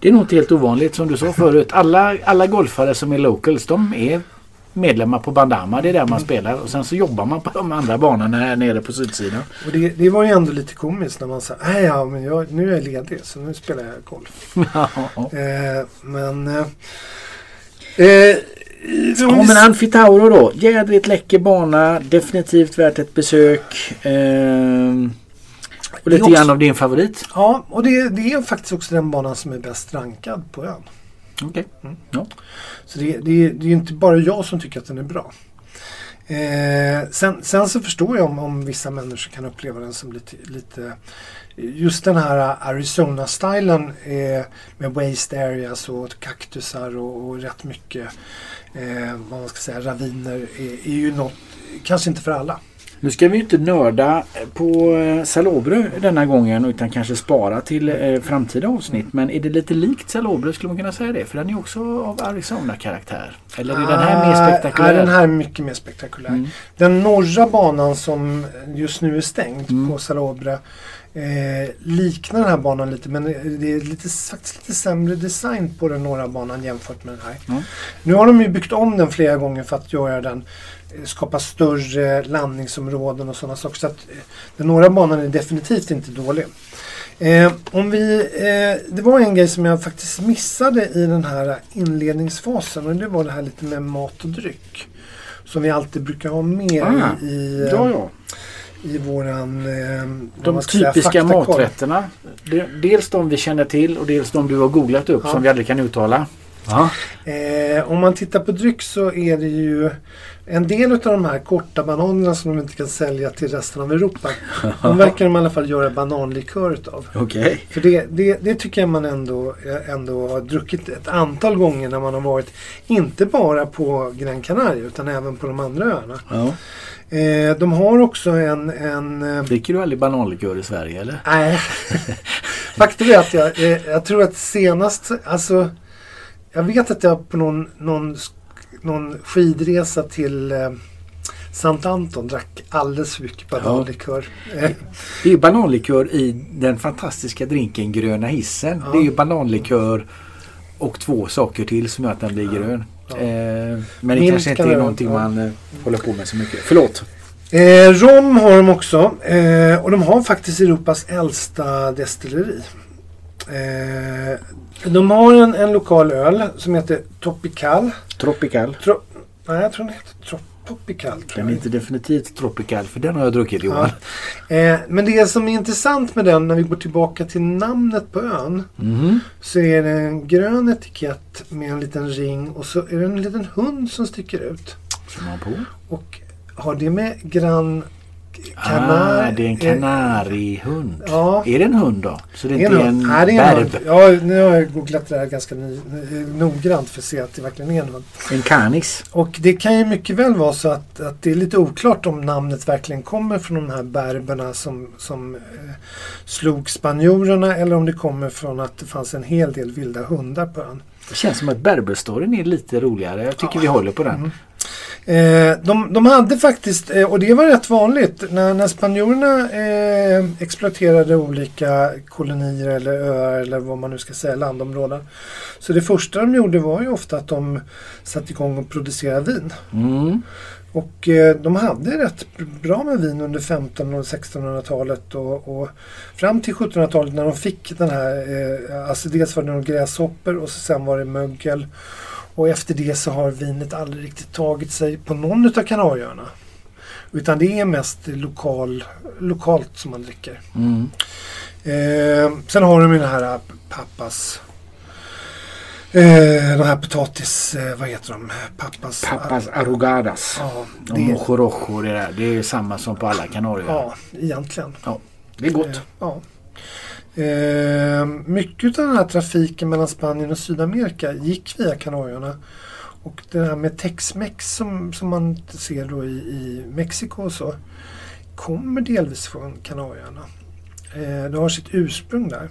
Det är nog inte helt ovanligt som du sa förut. Alla, alla golfare som är locals de är medlemmar på Bandama. Det är där man spelar. Och sen så jobbar man på de andra banorna här nere på sydsidan.
Och det, det var ju ändå lite komiskt när man sa nej ja men jag, nu är jag ledig så nu spelar jag golf. Eh, men... Eh, eh,
Ja men Anfitauro då. Jädrigt läcker bana. Definitivt värt ett besök. Ehm, och lite grann av din favorit.
Ja, och det, det är faktiskt också den banan som är bäst rankad på ön.
Okej.
Så det, det, det är inte bara jag som tycker att den är bra. Eh, sen, sen så förstår jag om, om vissa människor kan uppleva den som lite, lite just den här Arizona-stilen eh, med waste areas och kaktusar och, och rätt mycket eh, vad man ska säga, raviner är, är ju något, kanske inte för alla.
Nu ska vi inte nörda på eh, Salobro denna gången utan kanske spara till eh, framtida avsnitt. Men är det lite likt Salobro skulle man kunna säga det? För den är också av Arizona-karaktär. Eller är den här mer
Ah,
spektakulär?
Nej, den här är mycket mer spektakulär.
Mm.
Den norra banan som just nu är stängd
Mm.
på Salobra eh, liknar den här banan lite men det är lite, faktiskt lite sämre design på den norra banan jämfört med den här.
Ja.
Nu har de ju byggt om den flera gånger för att göra den skapa större landningsområden och sådana saker. Så att eh, den norra banan är definitivt inte dålig. Eh, om vi, eh, det var en grej som jag faktiskt missade i den här inledningsfasen och det var det här lite med mat och dryck. Som vi alltid brukar ha med
Ah,
i,
Ja, ja.
i våran eh,
De
säga,
typiska
faktakoll.
maträtterna. De- Dels de vi känner till och dels de du har googlat upp
Ja.
som vi aldrig kan uttala. Ja.
Eh, om man tittar på dryck så är det ju en del av de här korta bananerna som de inte kan sälja till resten av Europa. De verkar de i alla fall göra bananlikör utav.
Okej.
För det, det, det tycker jag man ändå, ändå har druckit ett antal gånger när man har varit inte bara på Gran Canaria utan även på de andra öarna.
Ja.
Eh, de har också en... en eh,
Dricker du aldrig bananlikör i Sverige eller?
Nej. Faktum är att jag, eh, jag tror att senast, alltså jag vet att jag på någon, någon, någon skidresa till eh, Sant Anton drack alldeles för mycket bananlikör. Eh,
Det är ju bananlikör i den fantastiska drinken Gröna hissen.
Ja.
Det är ju bananlikör och två saker till som gör att den blir grön.
Ja.
Eh, men det
Milt
kanske inte är någonting
ja.
man eh, håller på med så mycket. Förlåt.
Eh, rom har de också eh, och de har faktiskt Europas äldsta destilleri. Eh, de har en, en lokal öl som heter Tropical.
Tropical.
Tro, nej, jag tror den heter Trop, Tropical. tror
Den är inte definitivt tropical för den har jag druckit Johan.
Eh, men det som är intressant med den när vi går tillbaka till namnet på ön.
Mhm.
Så är det en grön etikett med en liten ring och så är det en liten hund som sticker ut.
Som man på.
Och har det med Gran Canar...
Ah, det är en kanariehund.
Ja.
Är det en hund då? Så det är inte
en. Nej, det är en hund.
berb?
Ja, nu har jag googlat det här ganska ny, noggrant för att se att det verkligen är en hund.
En canis?
Och det kan ju mycket väl vara så att, att det är lite oklart om namnet verkligen kommer från de här berberna som, som eh, slog spanjorerna eller om det kommer från att det fanns en hel del vilda hundar på ön.
Det känns som att berberstoryn är lite roligare. Jag tycker vi håller på den.
Mm. Eh, de, de hade faktiskt, eh, och det var rätt vanligt, när, när spanjorerna eh, exploaterade olika kolonier eller öar eller vad man nu ska säga, landområden. Så det första de gjorde var ju ofta att de satte igång och producerade vin.
Mm.
Och eh, de hade rätt bra med vin under 1500 och 1600-talet och, och fram till 1700-talet när de fick den här, eh, alltså dels var det gräshoppor och sen var det mögel. Och efter det så har vinet aldrig riktigt tagit sig på någon utav Kanarieöarna. Utan det är mest lokal, lokalt som man dricker.
Mm.
Eh, sen har de ju den här pappas eh, de här potatis, eh, vad heter de? Pappas...
Pappas arrugadas.
Ja,
Och
det,
mojo rojo, det där. Det är samma som på alla Kanarieöar.
ja, egentligen.
Det är gott.
Eh, Ja. Eh, mycket av den här trafiken mellan Spanien och Sydamerika gick via Kanarieöarna. Och det här med Tex-Mex som, som man ser då i, i Mexiko och så kommer delvis från Kanarieöarna. Eh, det har sitt ursprung där.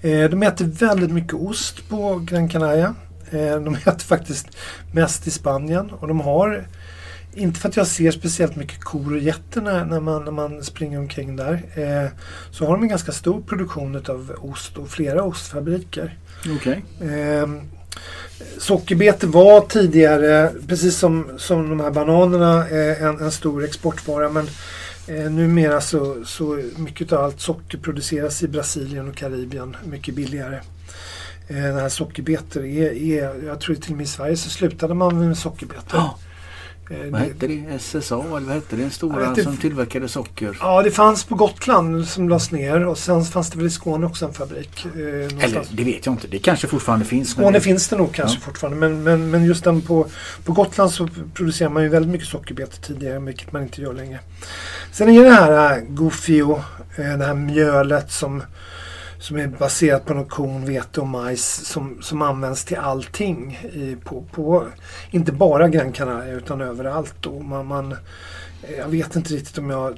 Eh, de äter väldigt mycket ost på Gran Canaria. Eh, de äter faktiskt mest i Spanien och de har inte för att jag ser speciellt mycket kor och getter när, när, man, när man springer omkring där. Eh, så har de en ganska stor produktion av ost och flera ostfabriker.
Okej.
Eh, sockerbete var tidigare, precis som, som de här bananerna, eh, en, en stor exportvara. Men eh, numera så, så mycket av allt socker produceras i Brasilien och Karibien mycket billigare. Eh, det här sockerbetor är, är, jag tror till och med i Sverige så slutade man med sockerbetor. Eh,
vad
det-
hette det? SSA eller vad hette det? Den stora som tillverkade socker.
Ja, det fanns på Gotland som lades ner och sen fanns det väl i Skåne också en fabrik. Eh,
Eller det vet jag inte. Det kanske fortfarande finns. men
Skåne
det-
finns det nog kanske
Ja.
fortfarande men, men, men just den på, på Gotland så producerar man ju väldigt mycket sockerbetor tidigare vilket man inte gör längre. Sen är det här äh, Gofio, äh, det här mjölet som, som är baserat på någon korn, vete och majs som, som används till allting. I, på, på, inte bara Gran Canaria utan överallt. Då. man, man, eh, jag vet inte riktigt om jag eh,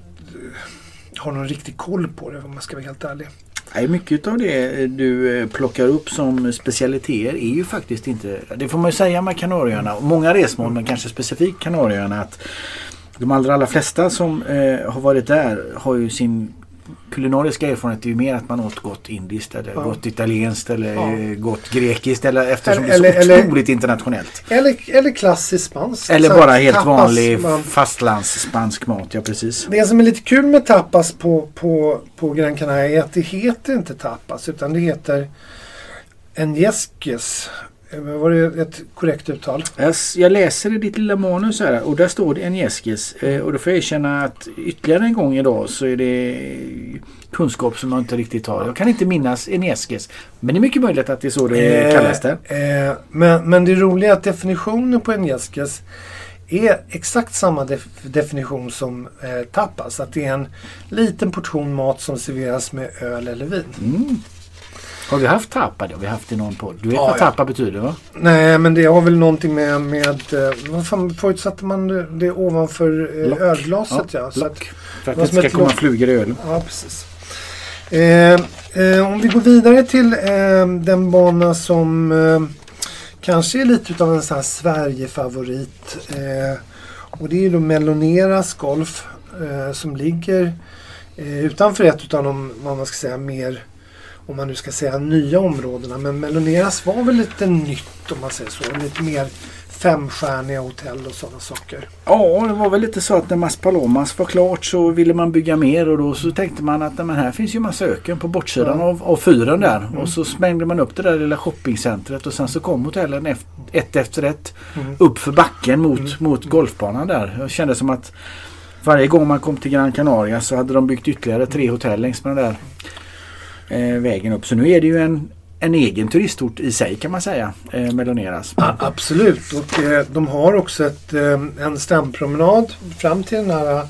har någon riktig koll på det om jag ska vara helt ärlig.
Nej, mycket av det eh, du plockar upp som specialiteter är ju faktiskt inte... Det får man ju säga med Kanarieöarna. Många resmål men kanske specifikt Kanarieöarna att de allra, allra flesta som eh, har varit där har ju sin kulinariska erfarenhet är ju mer att man åt gott indiskt eller
Ja.
gott italienskt eller
Ja.
gott grekiskt eller eftersom
Eller-
det är så
eller-
otroligt internationellt.
Eller, eller klassisk spansk.
Eller bara helt
tapas,
vanlig
man-
fastlandsspansk mat, ja precis.
Det som är lite kul med tapas på, på, på Gran Canaria är att det heter inte tapas utan det heter enjesques. Eh, Var det ett korrekt uttal?
Jag, läser i ditt lilla manus här och där står det en Jeskis. Eh, och då får jag erkänna att ytterligare en gång idag så är det kunskap som jag inte riktigt har. Jag kan inte minnas en Jeskis. Men det är mycket möjligt att det är så det kallas där.
Eh, eh, men, men det roliga är att definitionen på enjesques är exakt samma def definition som eh, tapas. Att det är en liten portion mat som serveras med öl eller vin.
Mm. Har vi haft tapa? Det har vi haft i någon podd. Du vet
Ja,
vad
ja.
betyder va?
Nej, men det har väl någonting med... med eh, vad fan förutsatte man det, det ovanför eh, ölglaset? Ja, så att.
För att det ska komma
lock.
flugor i ölen.
Ja, precis. Eh, eh, om vi går vidare till eh, den bana som eh, kanske är lite utav en sån här Sverigefavorit. Eh, och det är ju då Meloneras Golf som ligger utanför ett utav de, vad man ska säga, mer om man nu ska säga nya områdena. Men Meloneras var väl lite nytt om man säger så. Lite mer femstjärniga hotell och sådana saker.
Ja, det var väl lite så att när Maspalomas var klart så ville man bygga mer och då så tänkte man att men här finns ju massa öken på bortsidan
Ja.
av, av fyren där.
Mm.
Och så smängde man upp det där lilla shoppingcentret och sen så kom hotellen efter, ett efter ett
Mm.
upp för backen mot,
Mm.
mot golfbanan där. Jag kände som att varje gång man kom till Gran Canaria så hade de byggt ytterligare tre hotell längs med den där eh, vägen upp. Så nu är det ju en, en egen turistort i sig kan man säga, eh, Meloneras.
Ja, absolut. Och eh, de har också ett, eh, en strandpromenad fram till den här eh,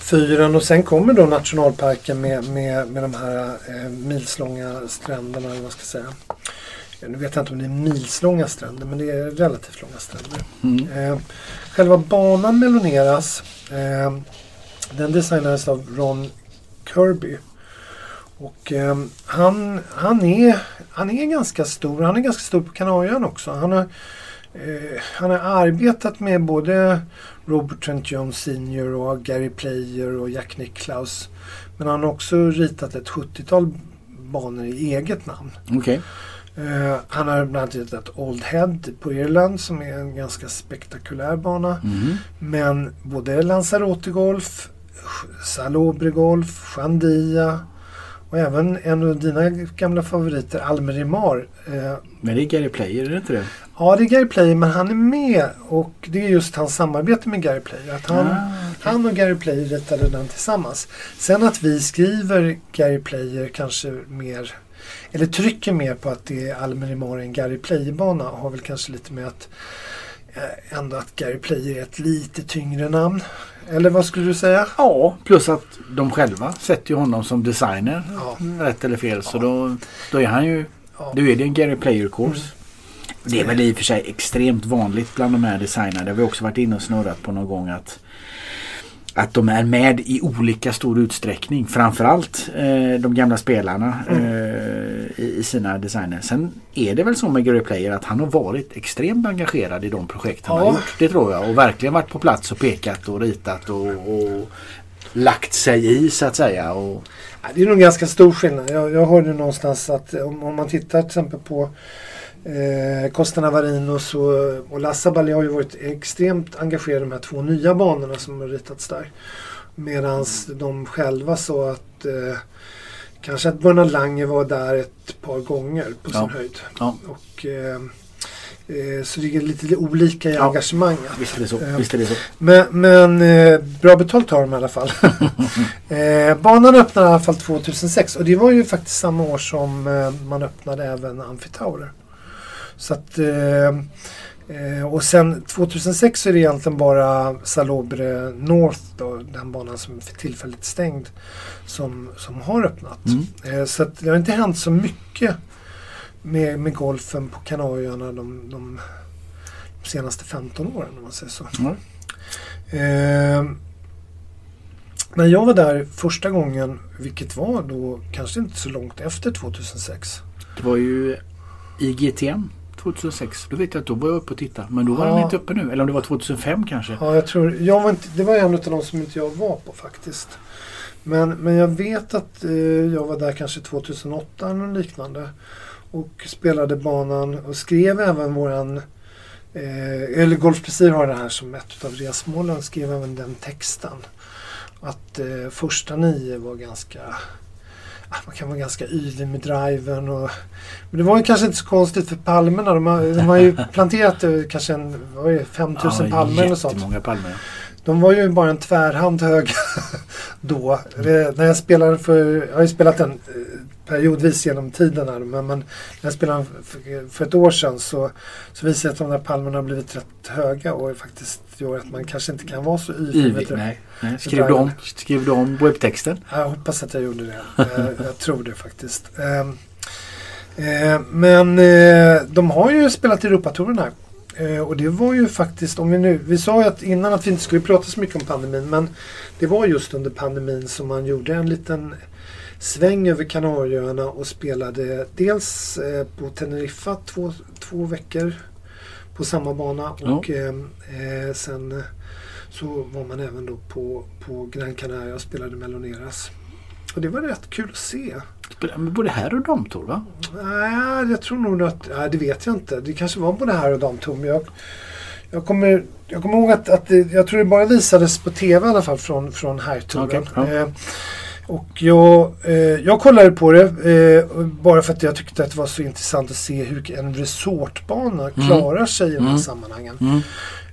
fyren och sen kommer då nationalparken med, med, med de här eh, milslånga stränderna. Vad ska säga. Nu vet jag inte om det är milslånga stränder men det är relativt långa stränder.
Mm.
Själva banan meloneras. Den designades av Ron Kirby. Och eh, han, han, är, han är ganska stor. Han är ganska stor på Kanarieöarna också. Han har, eh, han har arbetat med både Robert Trent Jones Sr och Gary Player och Jack Nicklaus. Men han har också ritat ett 70-tal banor i eget namn.
Okej.
Eh, han har bland annat ritat Old Head på Irland som är en ganska spektakulär bana.
Mhm.
Men både Lanzarote Golf, Salobre Golf, Chandia och även en av dina gamla favoriter, Almerimar. Eh,
Men det är Gary Player, är det inte det?
ja, det är Gary Player men han är med och det är just hans samarbete med Gary Player. Att han,
Ah, okej.
han och Gary Player ritade den tillsammans. Sen att vi skriver Gary Player kanske mer eller trycker mer på att det är Almerimar en Gary Player-bana har väl kanske lite med att eh, ändå att Gary Player är ett lite tyngre namn. Eller vad skulle du säga?
Ja, plus att de själva sätter ju honom som designer.
Ja.
Rätt eller fel. Så då, då är han ju...
Ja.
Då är det en Gary Player course.
Mm.
Det är väl i och för sig extremt vanligt bland de här designerna. Det har vi också varit inne och snurrat på någon gång att att de är med i olika stor utsträckning. Framförallt eh, de gamla spelarna
Mm.
eh, i, i sina designer. Sen är det väl så med Gary Player att han har varit extremt engagerad i de projekt han
Ja.
har gjort. Det tror jag. Och verkligen varit på plats och pekat och ritat och, och lagt sig i så att säga. Och,
Ja, Det är nog ganska stor skillnad. Jag, jag hörde någonstans att om, om man tittar till exempel på eh, Costa Navarinos och, och Lassa Bali har ju varit extremt engagerade i de här två nya banorna som har ritats där. Medan de själva sa att eh, kanske att Bernard Lange var där ett par gånger på sin
Ja.
höjd.
ja,
Och, eh, eh, så det är lite olika i
Ja.
engagemanget.
visst är det så.
Eh,
Visst är det så.
Men, men eh, bra betalt har de i alla fall. banan öppnade i alla fall 2006 och det var ju faktiskt samma år som man öppnade även Amphitaurer. Så att, eh, eh, och sen 2006 så är det egentligen bara Salobre North, då, den banan som är för tillfälligt stängd, som, som har öppnat.
Mm.
Eh, så att det har inte hänt så mycket med, med golfen på Kanarieöarna de, de senaste 15 åren om man säger så.
Ja.
Eh, när jag var där första gången, vilket var då kanske inte så långt efter 2006.
Det var ju IGTM 2006. Då vet jag att då var jag uppe och tittade. Men då var
Ja.
den inte uppe nu. Eller om det var 2005 kanske.
Ja, jag tror, jag var inte, det var en av de som inte jag var på faktiskt. Men, men jag vet att eh, jag var där kanske 2008 eller liknande. Och spelade banan och skrev även våran eh, eller Golf Precis har det här som ett av resmålen. Skrev även den texten. Att eh, första nio var ganska man kan vara ganska yvig med driven. Och, men det var ju kanske inte så konstigt för palmerna. De har, de har ju planterat eh, kanske en, vad är det, 5000 palmer eller sånt.
jättemånga palmer. ja.
De var ju bara en tvärhand höga då. Eh, När jag spelade för, jag har ju spelat den eh, periodvis genom tiden här, men, men när jag spelade för, för ett år sedan så, så visade det att de där palmerna har blivit rätt höga och faktiskt gör att man kanske inte kan vara så yvig.
Nej. Nej. Skrev, du om, skrev du om webbtexten?
Jag hoppas att jag gjorde det. jag, jag tror det faktiskt. Ehm, eh, men eh, de har ju spelat Europatouren här. Eh, och det var ju faktiskt, om vi nu, vi sa ju att innan att vi inte skulle prata så mycket om pandemin men det var just under pandemin som man gjorde en liten sväng över Kanarieöarna och spelade dels eh, på Teneriffa två, två veckor på samma bana och eh, eh, sen eh, så var man även då på, på Gran Canaria och spelade Meloneras. Och det var rätt kul att se.
Med både här och damtour va?
Nej, jag tror nog att... Nej, det vet jag inte. Det kanske var både här och damtour. Men jag, Jag kommer, jag kommer ihåg att, att det, jag tror det bara visades på TV i alla fall från, från herrtouren.
Okej, ja.
eh, och jag, eh, jag kollade på det eh, bara för att jag tyckte att det var så intressant att se hur en resortbana klarar sig i de här
Mm.
sammanhangen.
Mm.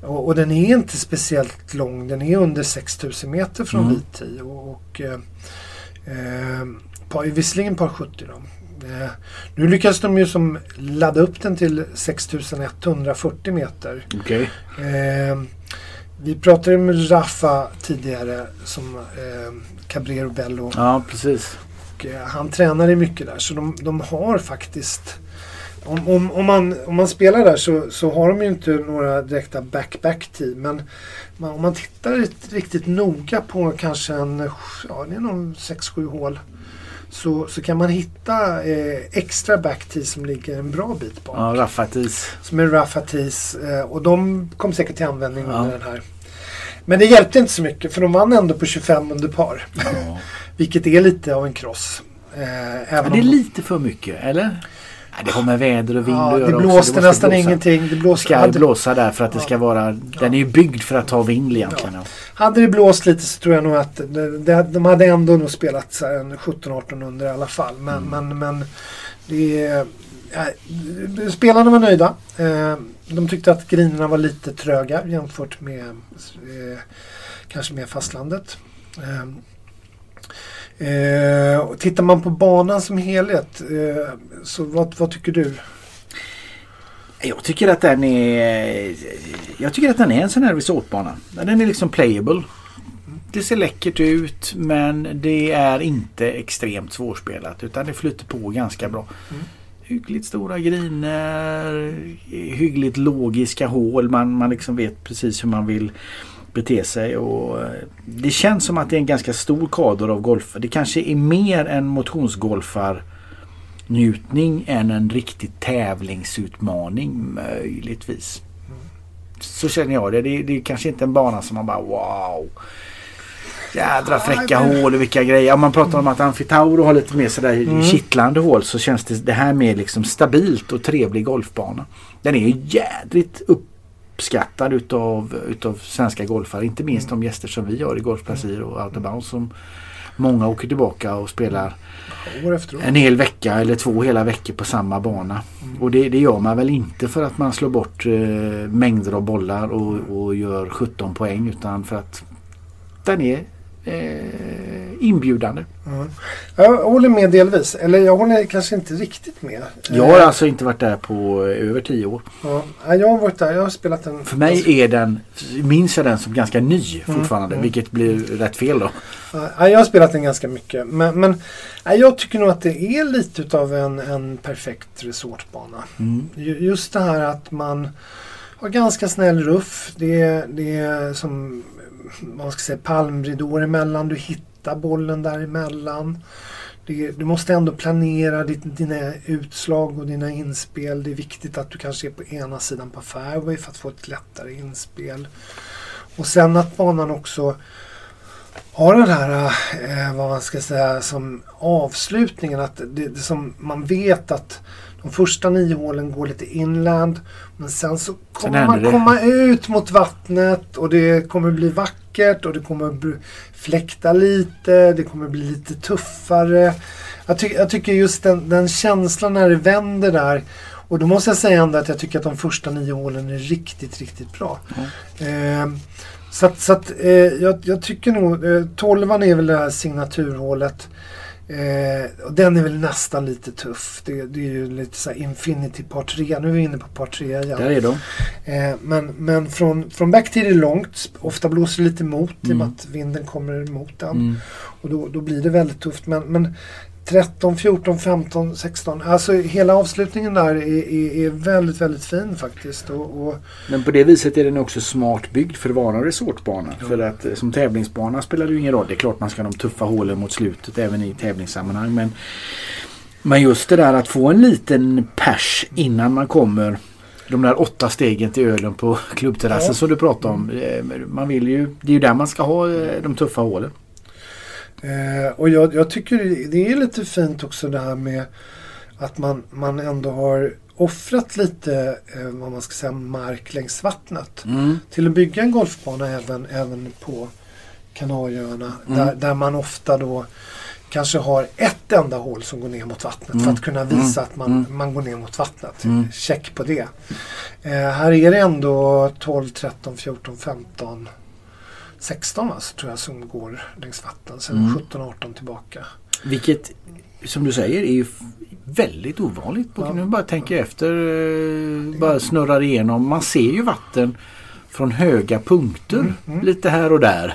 Och, och den är inte speciellt lång. Den är under 6000 meter från
Mm.
VT. Och, och, eh, eh, par, visserligen par 70 då. Eh, nu lyckas de ju som ladda upp den till 6140 meter.
Okej.
Eh, vi pratade med Rafa tidigare som eh, Cabrero Bello.
Ja, precis.
Och, eh, han tränade mycket där så de, de har faktiskt om, om, om, man, om man spelar där så, så har de ju inte några direkta back-back-team. Men man, om man tittar riktigt, noga på kanske en, ja det är nog 6-7 hål. Så, så kan man hitta eh, extra back-tee som ligger en bra bit bak.
Ja, Raffatis.
Som är Rafa Tees. Eh, och de kom säkert till användning
Ja.
under den här. Men det hjälpte inte så mycket för de vann ändå på 25 under par.
Ja.
Vilket är lite av en kross. Eh, även
det är
om-
lite för mycket, eller? Det har med väder och vind
Ja,
att göra
det
också.
blåste
måste
nästan
blåsa.
ingenting. Det blåste,
ska
hade,
blåsa där för att det ska vara... Den är ju byggd för att ta vind egentligen. Ja.
hade det blåst lite så tror jag nog att det, det, de hade ändå nog spelat så här en 17-18 under i alla fall. Men,
Mm.
men, men det, ja, spelarna var nöjda. Eh, de tyckte att grinerna var lite tröga jämfört med eh, kanske med fastlandet. Eh, eh, och tittar man på banan som helhet, eh, så vad, vad tycker du?
Jag tycker att den är... Jag tycker att den är en sån här resortbana. Den är liksom playable. Det ser läckert ut men det är inte extremt svårspelat utan det flyter på ganska bra.
Mm.
Hyggligt stora griner, hyggligt logiska hål. Man, man liksom vet precis hur man vill bete sig. Och eh, det känns som att det är en ganska stor kader av golfare. Det kanske är mer en motionsgolfar njutning än en riktig tävlingsutmaning möjligtvis. Så känner jag det. Det, det är kanske inte en bana som man bara wow. Jädra fräcka
men-
hål och vilka grejer. Om man pratar om att Amfitauro har lite mer sådär
Mm.
kittlande hål så känns det, det här mer liksom stabilt och trevlig golfbana. Den är ju jädrigt uppskattad utav, utav svenska golfare. Inte minst de gäster som vi har i Golfplacier och Out som många åker tillbaka och spelar en hel vecka eller två hela veckor på samma bana. Och det, det gör man väl inte för att man slår bort eh, mängder av bollar och, och gör 17 poäng utan för att den är eh, inbjudande.
Ja. Jag håller med delvis. Eller jag håller kanske inte riktigt med.
Jag har alltså inte varit där på eh, över 10 år.
Ja, ja, jag har varit där. Jag har spelat en...
För mig är den, minns jag den som ganska ny fortfarande
mm.
vilket blir rätt fel då.
Ja, jag har spelat den ganska mycket. Men, men ja, jag tycker nog att det är lite utav en, en perfekt resortbana.
Mm.
Ju- Just det här att man var ganska snäll ruff. Det är, det är som man ska säga, palmridåer emellan. Du hittar bollen däremellan. Det, du måste ändå planera ditt, dina utslag och dina inspel. Det är viktigt att du kanske är på ena sidan på fairway för att få ett lättare inspel. Och sen att banan också har den här, eh, vad man ska säga, som avslutningen. Att det, det som man vet att de första nio hålen går lite inland. Men sen så kommer
händer
man
det.
komma ut mot vattnet och det kommer bli vackert och det kommer fläkta lite. Det kommer bli lite tuffare. Jag, ty- jag tycker just den, den känslan när det vänder där. Och då måste jag säga ändå att jag tycker att de första nio hålen är riktigt, riktigt bra. Ehm, så att, så att eh, jag, jag tycker nog, eh, 12 är väl det här signaturhålet. Eh, och den är väl nästan lite tuff. Det, det är ju lite så Infinity par 3. Nu är vi inne på par 3 igen.
Där är de.
Eh, men men från, från backtid är det långt. Ofta blåser det lite emot i och med
Mm.
att vinden kommer emot den.
Mm.
Och då, då blir det väldigt tufft. Men, men 13, 14, 15, 16. Alltså hela avslutningen där är, är, är väldigt, väldigt fin faktiskt. Och, och,
Men på det viset är den också smart byggd för att vara en resortbana. För att eh, som tävlingsbana spelar det ju ingen roll. Det är klart man ska ha de tuffa hålen mot slutet även i tävlingssammanhang. Men, men just det där att få en liten pers innan man kommer de där åtta stegen till ölen på klubbterrassen
Ja.
som du pratade om. Eh, Man vill ju, det är ju där man ska ha eh, de tuffa hålen.
Eh, och jag, jag tycker det är lite fint också det här med att man, man ändå har offrat lite eh, vad man ska säga, mark längs vattnet
Mm.
till att bygga en golfbana även, även på Kanarieöarna.
Mm.
Där, där man ofta då kanske har ett enda hål som går ner mot vattnet för att kunna visa att man,
Mm.
man går ner mot vattnet.
Mm.
Check på det. Eh, här är det ändå 12, 13, 14, 15, 16 va, så tror jag som går längs vatten. Sen
Mm.
17, 18 tillbaka.
Vilket som du säger är väldigt ovanligt.
Ja.
Nu bara tänker jag efter. eh, Bara snurrar igenom. Man ser ju vatten från höga punkter.
Mm, mm.
Lite här och där.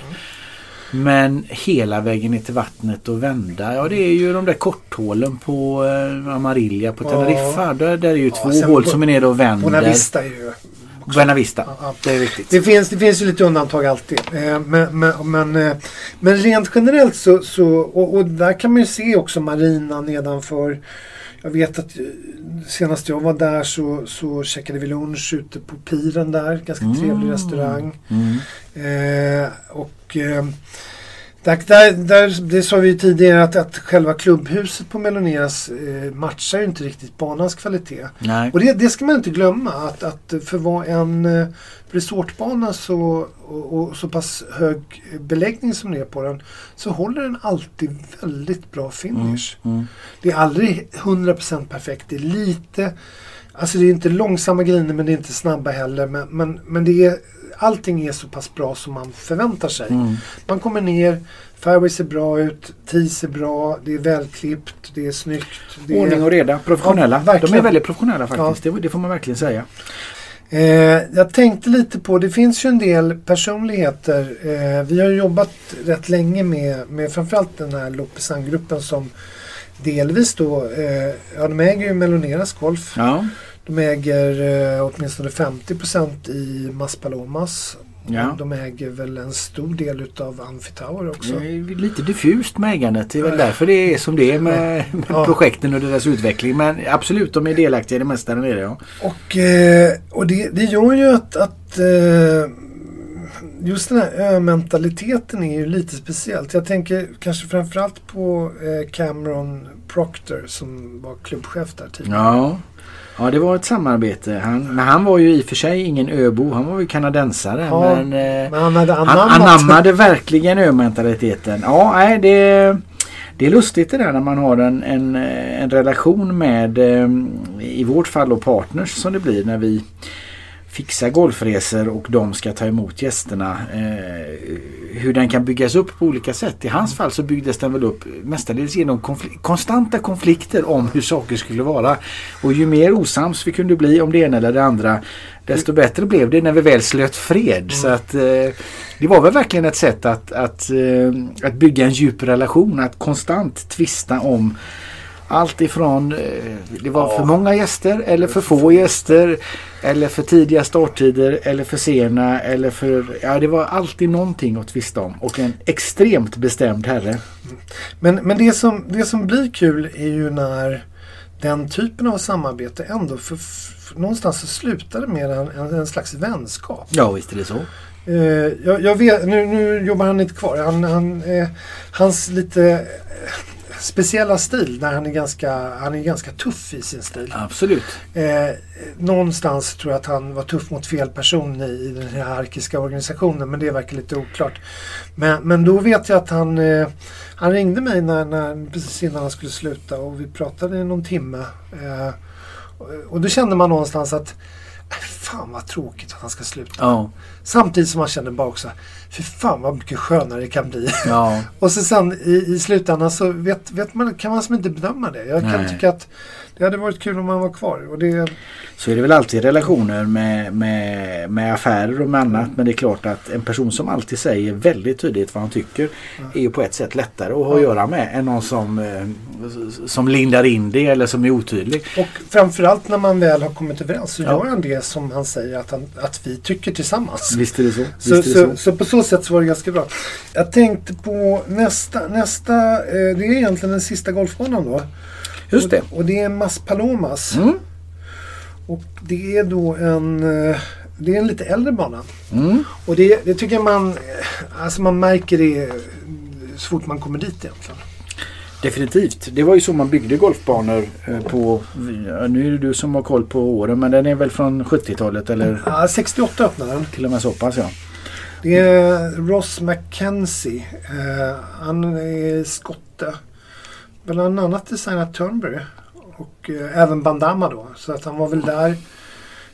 Men hela vägen ner till vattnet och vända. Ja det är ju de där korthålen på eh, Amarilla på
Ja.
Teneriffa. Där, där är ju
Ja,
två hål som är nere och vänder.
Bonavista är ju...
Buena Vista.
Ja, ja.
Det är riktigt.
Det finns, det finns ju lite undantag alltid. Eh, men, men, men, eh, men rent generellt så, så och, och där kan man ju se också marinan nedanför. Jag vet att eh, senast jag var där så, så käkade vi lunch ute på piren där. Ganska trevlig
Mm.
restaurang.
Mm.
Eh, och eh, där, där, där, det sa vi ju tidigare att, att själva klubbhuset på Meloneras eh, matchar ju inte riktigt banans kvalitet.
Nej.
Och det, det ska man inte glömma att, att för vara en eh, resortbana så, och, och så pass hög beläggning som det är på den så håller den alltid väldigt bra finish.
Mm.
Det är aldrig 100% perfekt. Det är lite, alltså det är inte långsamma griner men det är inte snabba heller. Men, men, men det är, allting är så pass bra som man förväntar sig.
Mm.
Man kommer ner, fairway ser bra ut, tee ser bra, det är välklippt, det är snyggt. Det är,
Ordning och reda, professionella.
Ja.
De är väldigt professionella faktiskt. Det, det får man verkligen säga.
Eh, jag tänkte lite på, det finns ju en del personligheter. Eh, vi har jobbat rätt länge med, med framförallt den här Lopesan-gruppen som delvis då, eh, ja de äger ju Meloneras Golf.
Ja.
De äger eh, åtminstone 50% i Maspalomas.
Ja.
De äger väl en stor del utav Amphitower också.
Det är lite diffust med ägandet. Det är väl därför det är som det är med, med
Ja.
projekten och deras utveckling. Men absolut, de är delaktiga i det mesta där nere. Ja.
Och, eh, och det, det gör ju att, att eh, just den här ö-mentaliteten är ju lite speciellt. Jag tänker kanske framförallt på Cameron Proctor som var klubbchef där tidigare.
Ja. Ja, det var ett samarbete. Han, men han var ju i och för sig ingen öbo. Han var ju kanadensare.
Ja,
men, eh,
Men han hade
han
anammat.
anammade verkligen ö-mentaliteten. Ja, nej, det, det är lustigt det där när man har en, en, en relation med, eh, i vårt fall då partners som det blir när vi fixar golfresor och de ska ta emot gästerna. Eh, hur den kan byggas upp på olika sätt. I hans fall så byggdes den väl upp mestadels genom konfl- konstanta konflikter om hur saker skulle vara. Och ju mer osams vi kunde bli om det ena eller det andra desto bättre blev det när vi väl slöt fred. Så att eh, det var väl verkligen ett sätt att, att, eh, att bygga en djup relation. Att konstant tvista om allt ifrån eh, det var för många gäster eller för få gäster. Eller för tidiga starttider eller för sena. Eller för, ja, det var alltid någonting att tvista om. Och en extremt bestämd herre.
Men, men det, som, det som blir kul är ju när den typen av samarbete ändå för, för, någonstans så slutar det med en, en, en slags vänskap.
Ja visst är det så.
Eh, jag, jag vet, nu, nu jobbar han inte kvar. Han, han, eh, hans lite eh, speciella stil där han är ganska, han är ganska tuff i sin stil.
Absolut.
Eh, någonstans tror jag att han var tuff mot fel person i, i den hierarkiska organisationen men det verkar lite oklart. Men, men då vet jag att han, eh, han ringde mig när, när, precis innan han skulle sluta och vi pratade i någon timme. Eh, och, då kände man någonstans att "Äh, Fan vad tråkigt att han ska sluta.
Ja.
Samtidigt som man känner bara också Fy fan vad mycket skönare det kan bli.
ja.
Och så sen i, i slutändan så vet, vet man, kan man som inte bedöma det. Jag kan
Nej.
tycka att det hade varit kul om han var kvar. Och det,
Så är det väl alltid relationer med, med, med affärer och med annat. Men det är klart att en person som alltid säger väldigt tydligt vad han tycker är ju på ett sätt lättare att ha att göra med än någon som, eh, som lindar in det eller som är otydlig.
och framförallt när man väl har kommit överens så
Ja.
gör han det som han säger att, han, att vi tycker tillsammans.
Visst är det så.
Så,
det
så, så på så sätt så var det ganska bra. Jag tänkte på nästa, nästa eh, det är egentligen den sista golfbanan då.
Just det.
Och, och det är Mas Palomas.
Mm.
Och det är då en, eh, det är en lite äldre bana.
Mm.
Och det, det tycker man, eh, alltså man märker det så fort man kommer dit egentligen.
Definitivt. Det var ju så man byggde golfbanor eh, på... Nu är det du som har koll på åren men den är väl från 70-talet eller
Ja, 68 öppnade den.
till och med så pass ja.
Det är Ross McKenzie. Eh, han är skotte. Bland annat designat Turnberry. Och eh, även Bandama då. Så att han var väl där.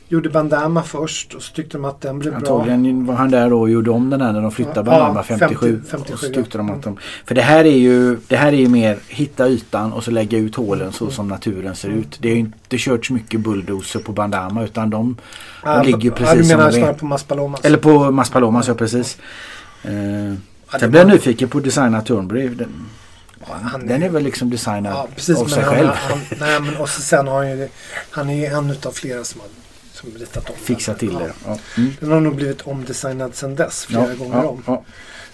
Gjorde Bandama först och så tyckte de att den blev bra.
Antagligen var han där då och gjorde om den här när de flyttade
Ja,
Banama
ja,
57.
50, 57,
och så tyckte de
ja.
att de... För det här är ju det här är ju mer hitta ytan och så lägga ut hålen så som naturen ser ut. Det är ju inte kört så mycket bulldozer på Bandama utan de,
Ja,
de ligger ju
ja,
precis
du
som
menar
de
snarare
är.
på Maspalomas?
Eller på Maspalomas, ja precis. Eh,
det
sen blev jag nyfiken på designa Turnberry. Den,
han
den är väl liksom designad
Ja, precis.
av sig
han,
själv.
han, nej, men och sen har han ju, han är ju en utav flera som har som ritat om
Fixa
den.
till
Ja.
det. Ja. Mm.
Den har nog blivit omdesignad sedan dess flera
Ja,
gånger
ja,
om.
ja.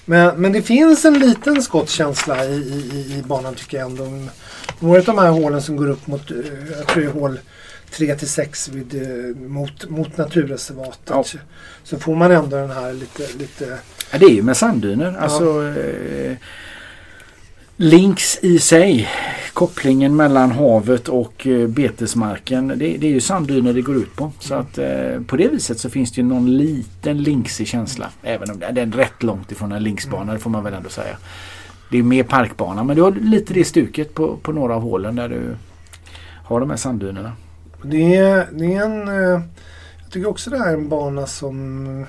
Men, men det finns en liten skottkänsla i, i, i- banan tycker jag ändå. Några av de här hålen som går upp mot, eh, jag tror det är hål 3 till 6 vid, eh, mot, mot naturreservatet.
Ja.
Så får man ändå den här lite, lite
Ja, det är ju med sanddyner. Alltså, eh, links i sig. Kopplingen mellan havet och eh, betesmarken. Det, det är ju sanddyner det går ut på. Så att eh, på det viset så finns det ju någon liten linksig känsla. Även om det är rätt långt ifrån en linksbana. Det får man väl ändå säga. Det är mer parkbana men du har lite det stuket på, på några av hålen där du har de här sanddynerna.
Det är, det är en... Eh, jag tycker också det här är en bana som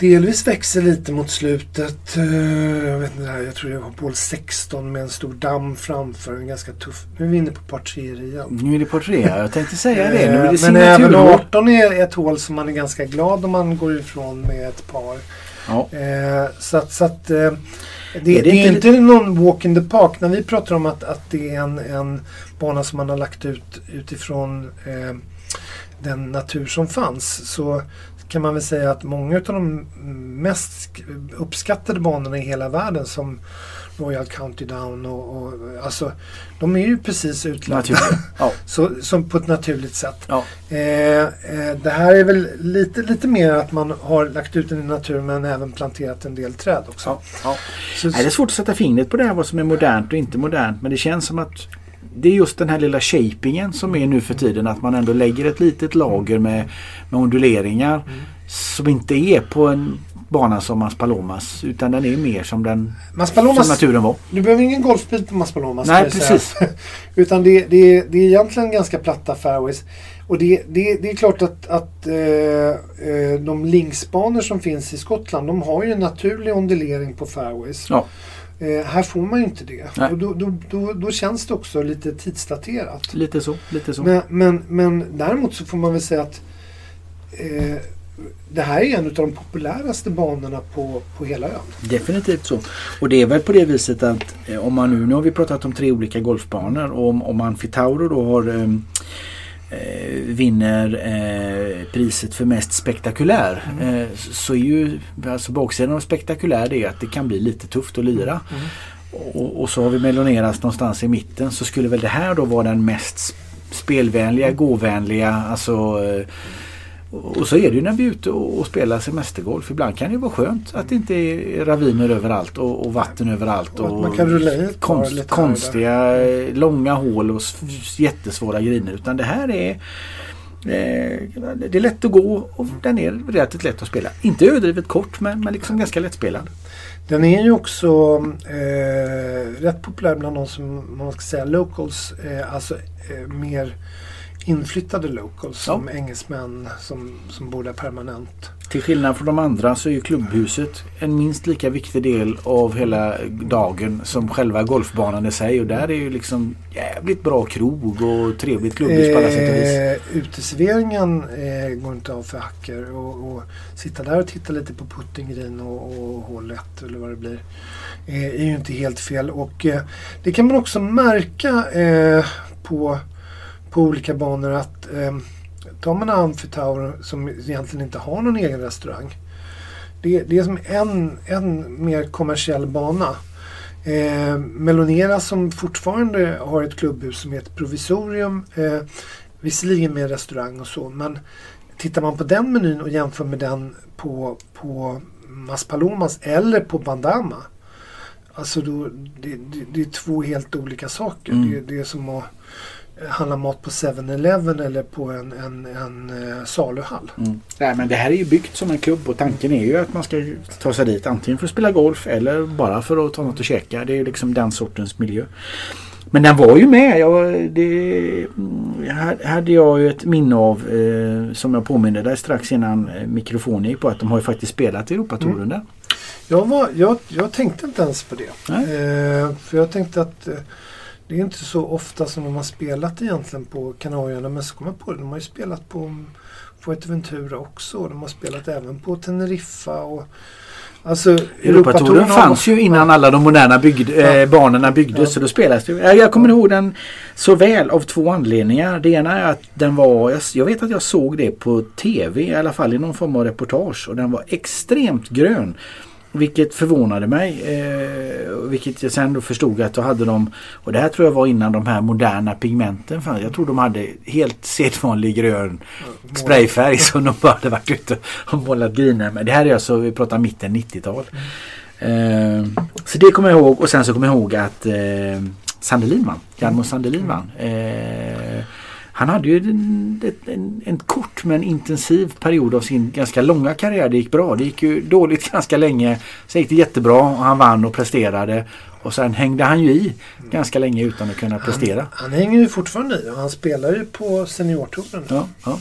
delvis växer lite mot slutet. Eh, Jag vet inte, jag tror jag har på hål 16 med en stor damm framför. En ganska tuff... Nu är vi inne på par 3 igen.
Nu är det på tre. Jag tänkte säga det. Nu är det
Eh, Men även
signaturhål.
18 är ett hål som man är ganska glad om man går ifrån med ett par.
Ja.
Eh, så att, så att eh, det,
Är
det,
det
är
inte
inte någon walk in the park. När vi pratar om att, att det är en, en bana som man har lagt ut utifrån eh, den natur som fanns så kan man väl säga att många av de mest uppskattade banorna i hela världen som Royal County Down och, och alltså de är ju precis utlagda.
Ja.
så, som på ett naturligt sätt.
Ja.
Eh, eh, det här är väl lite, lite mer att man har lagt ut den i naturen men även planterat en del träd också.
Ja.
Så,
Nej, det är svårt att sätta fingret på det här vad som är modernt och inte modernt. Men det känns som att det är just den här lilla shapingen som är nu för tiden. Att man ändå lägger ett litet lager med, med onduleringar.
Mm.
Som inte är på en bana som Maspalomas. Utan den är mer som den
Maspalomas,
som naturen var.
du behöver ingen golfbil på Maspalomas.
Nej, precis.
Utan det, det, det är egentligen ganska platta fairways. Och det, det, det är klart att, att eh, eh, de linksbanor som finns i Skottland de har ju en naturlig ondulering på fairways.
Ja.
Eh, här får man ju inte det.
Nej.
Och då, då, då, då känns det också lite tidsdaterat.
Lite så. Lite så.
Men, men, men däremot så får man väl säga att eh, det här är en av de populäraste banorna på, på hela ön.
Definitivt så. Och det är väl på det viset att eh, om man nu, nu har vi pratat om tre olika golfbanor och om, om Anfitauro då har ehm, eh, vinner eh, priset för mest spektakulär
Mm.
eh, så är ju alltså baksidan av spektakulär det är att det kan bli lite tufft att lira.
Mm.
Och, och så har vi Meloneras någonstans i mitten så skulle väl det här då vara den mest sp- spelvänliga, gåvänliga alltså eh, och så är det ju när vi är ute och och spelar semestergolf. Ibland kan det vara skönt att det inte är raviner överallt och, och vatten överallt.
Och
Och
man kan rulla par
konst, konstiga eh, långa hål och jättesvåra griner. Utan det här är eh, det är lätt att gå och den är relativt lätt att spela. Inte överdrivet kort men, men liksom ganska lättspelad.
Den är ju också eh, rätt populär bland de som man ska säga locals. Eh, alltså eh, mer inflyttade locals som engelsmän som, som bor där permanent.
Till skillnad från de andra så är ju klubbhuset en minst lika viktig del av hela dagen som själva golfbanan i sig. Och där är ju liksom jävligt bra krog och trevligt klubbhus på alla sätt och vis.
Eh, uteserveringen eh, går inte av för hacker. Och, och sitta där och titta lite på putting green och, och hål 1 eller vad det blir. Eh, är ju inte helt fel. Och eh, det kan man också märka på, på olika banor att eh, tar man Amphitower som egentligen inte har någon egen restaurang. Det, det är som en, en mer kommersiell bana. Eh, Melonera som fortfarande har ett klubbhus som är ett provisorium. Eh, visserligen med restaurang och så. Men tittar man på den menyn och jämför med den på, på Maspalomas eller på Bandama. Alltså då, det, det, det är två helt olika saker.
Mm.
Det, det är som att handla mat på 7-Eleven eller på en, en, en eh, saluhall.
Mm. Nej, men det här är ju byggt som en klubb och tanken är ju att man ska ta sig dit antingen för att spela golf eller bara för att ta något att käka. Det är liksom den sortens miljö. Men den var ju med. Jag, det, mm, här hade jag ju ett minne av eh, som jag påminde dig strax innan eh, mikrofonen gick på att de har ju faktiskt spelat Europatouren
Mm.
där.
Jag, var, jag, jag tänkte inte ens på det. Eh, för jag tänkte att eh, det är inte så ofta som de har spelat egentligen på Kanarieöarna. Men så kom jag på det. De har ju spelat på Fuerteventura också. De har spelat även på Teneriffa. Och, alltså,
Europatouren
har-
fanns ju innan alla de moderna byggd,
Ja.
eh, banorna byggdes
Ja.
så då spelas det. Jag, kommer ihåg den så väl av två anledningar. Det ena är att den var, jag, jag vet att jag såg det på TV i alla fall i någon form av reportage och den var extremt grön. Vilket förvånade mig. Eh, vilket jag sen då förstod att då hade de, och det här tror jag var innan de här moderna pigmenten fanns. Jag tror de hade helt sedvanlig grön sprayfärg som de bara hade varit ute och målat griner med. Det här är alltså, vi pratar mitten 90-tal. Eh, så det kommer jag ihåg och sen så kommer jag ihåg att eh, Sandelin vann. Jarmo Sandelin vann. Eh, han hade ju en, en, en, kort men intensiv period av sin ganska långa karriär. Det gick bra. Det gick ju dåligt ganska länge. Sen gick det jättebra och han vann och presterade. Och sen hängde han ju i ganska länge utan att kunna prestera.
Han, han hänger ju fortfarande i och han spelar ju på seniortouren.
Ja, ja,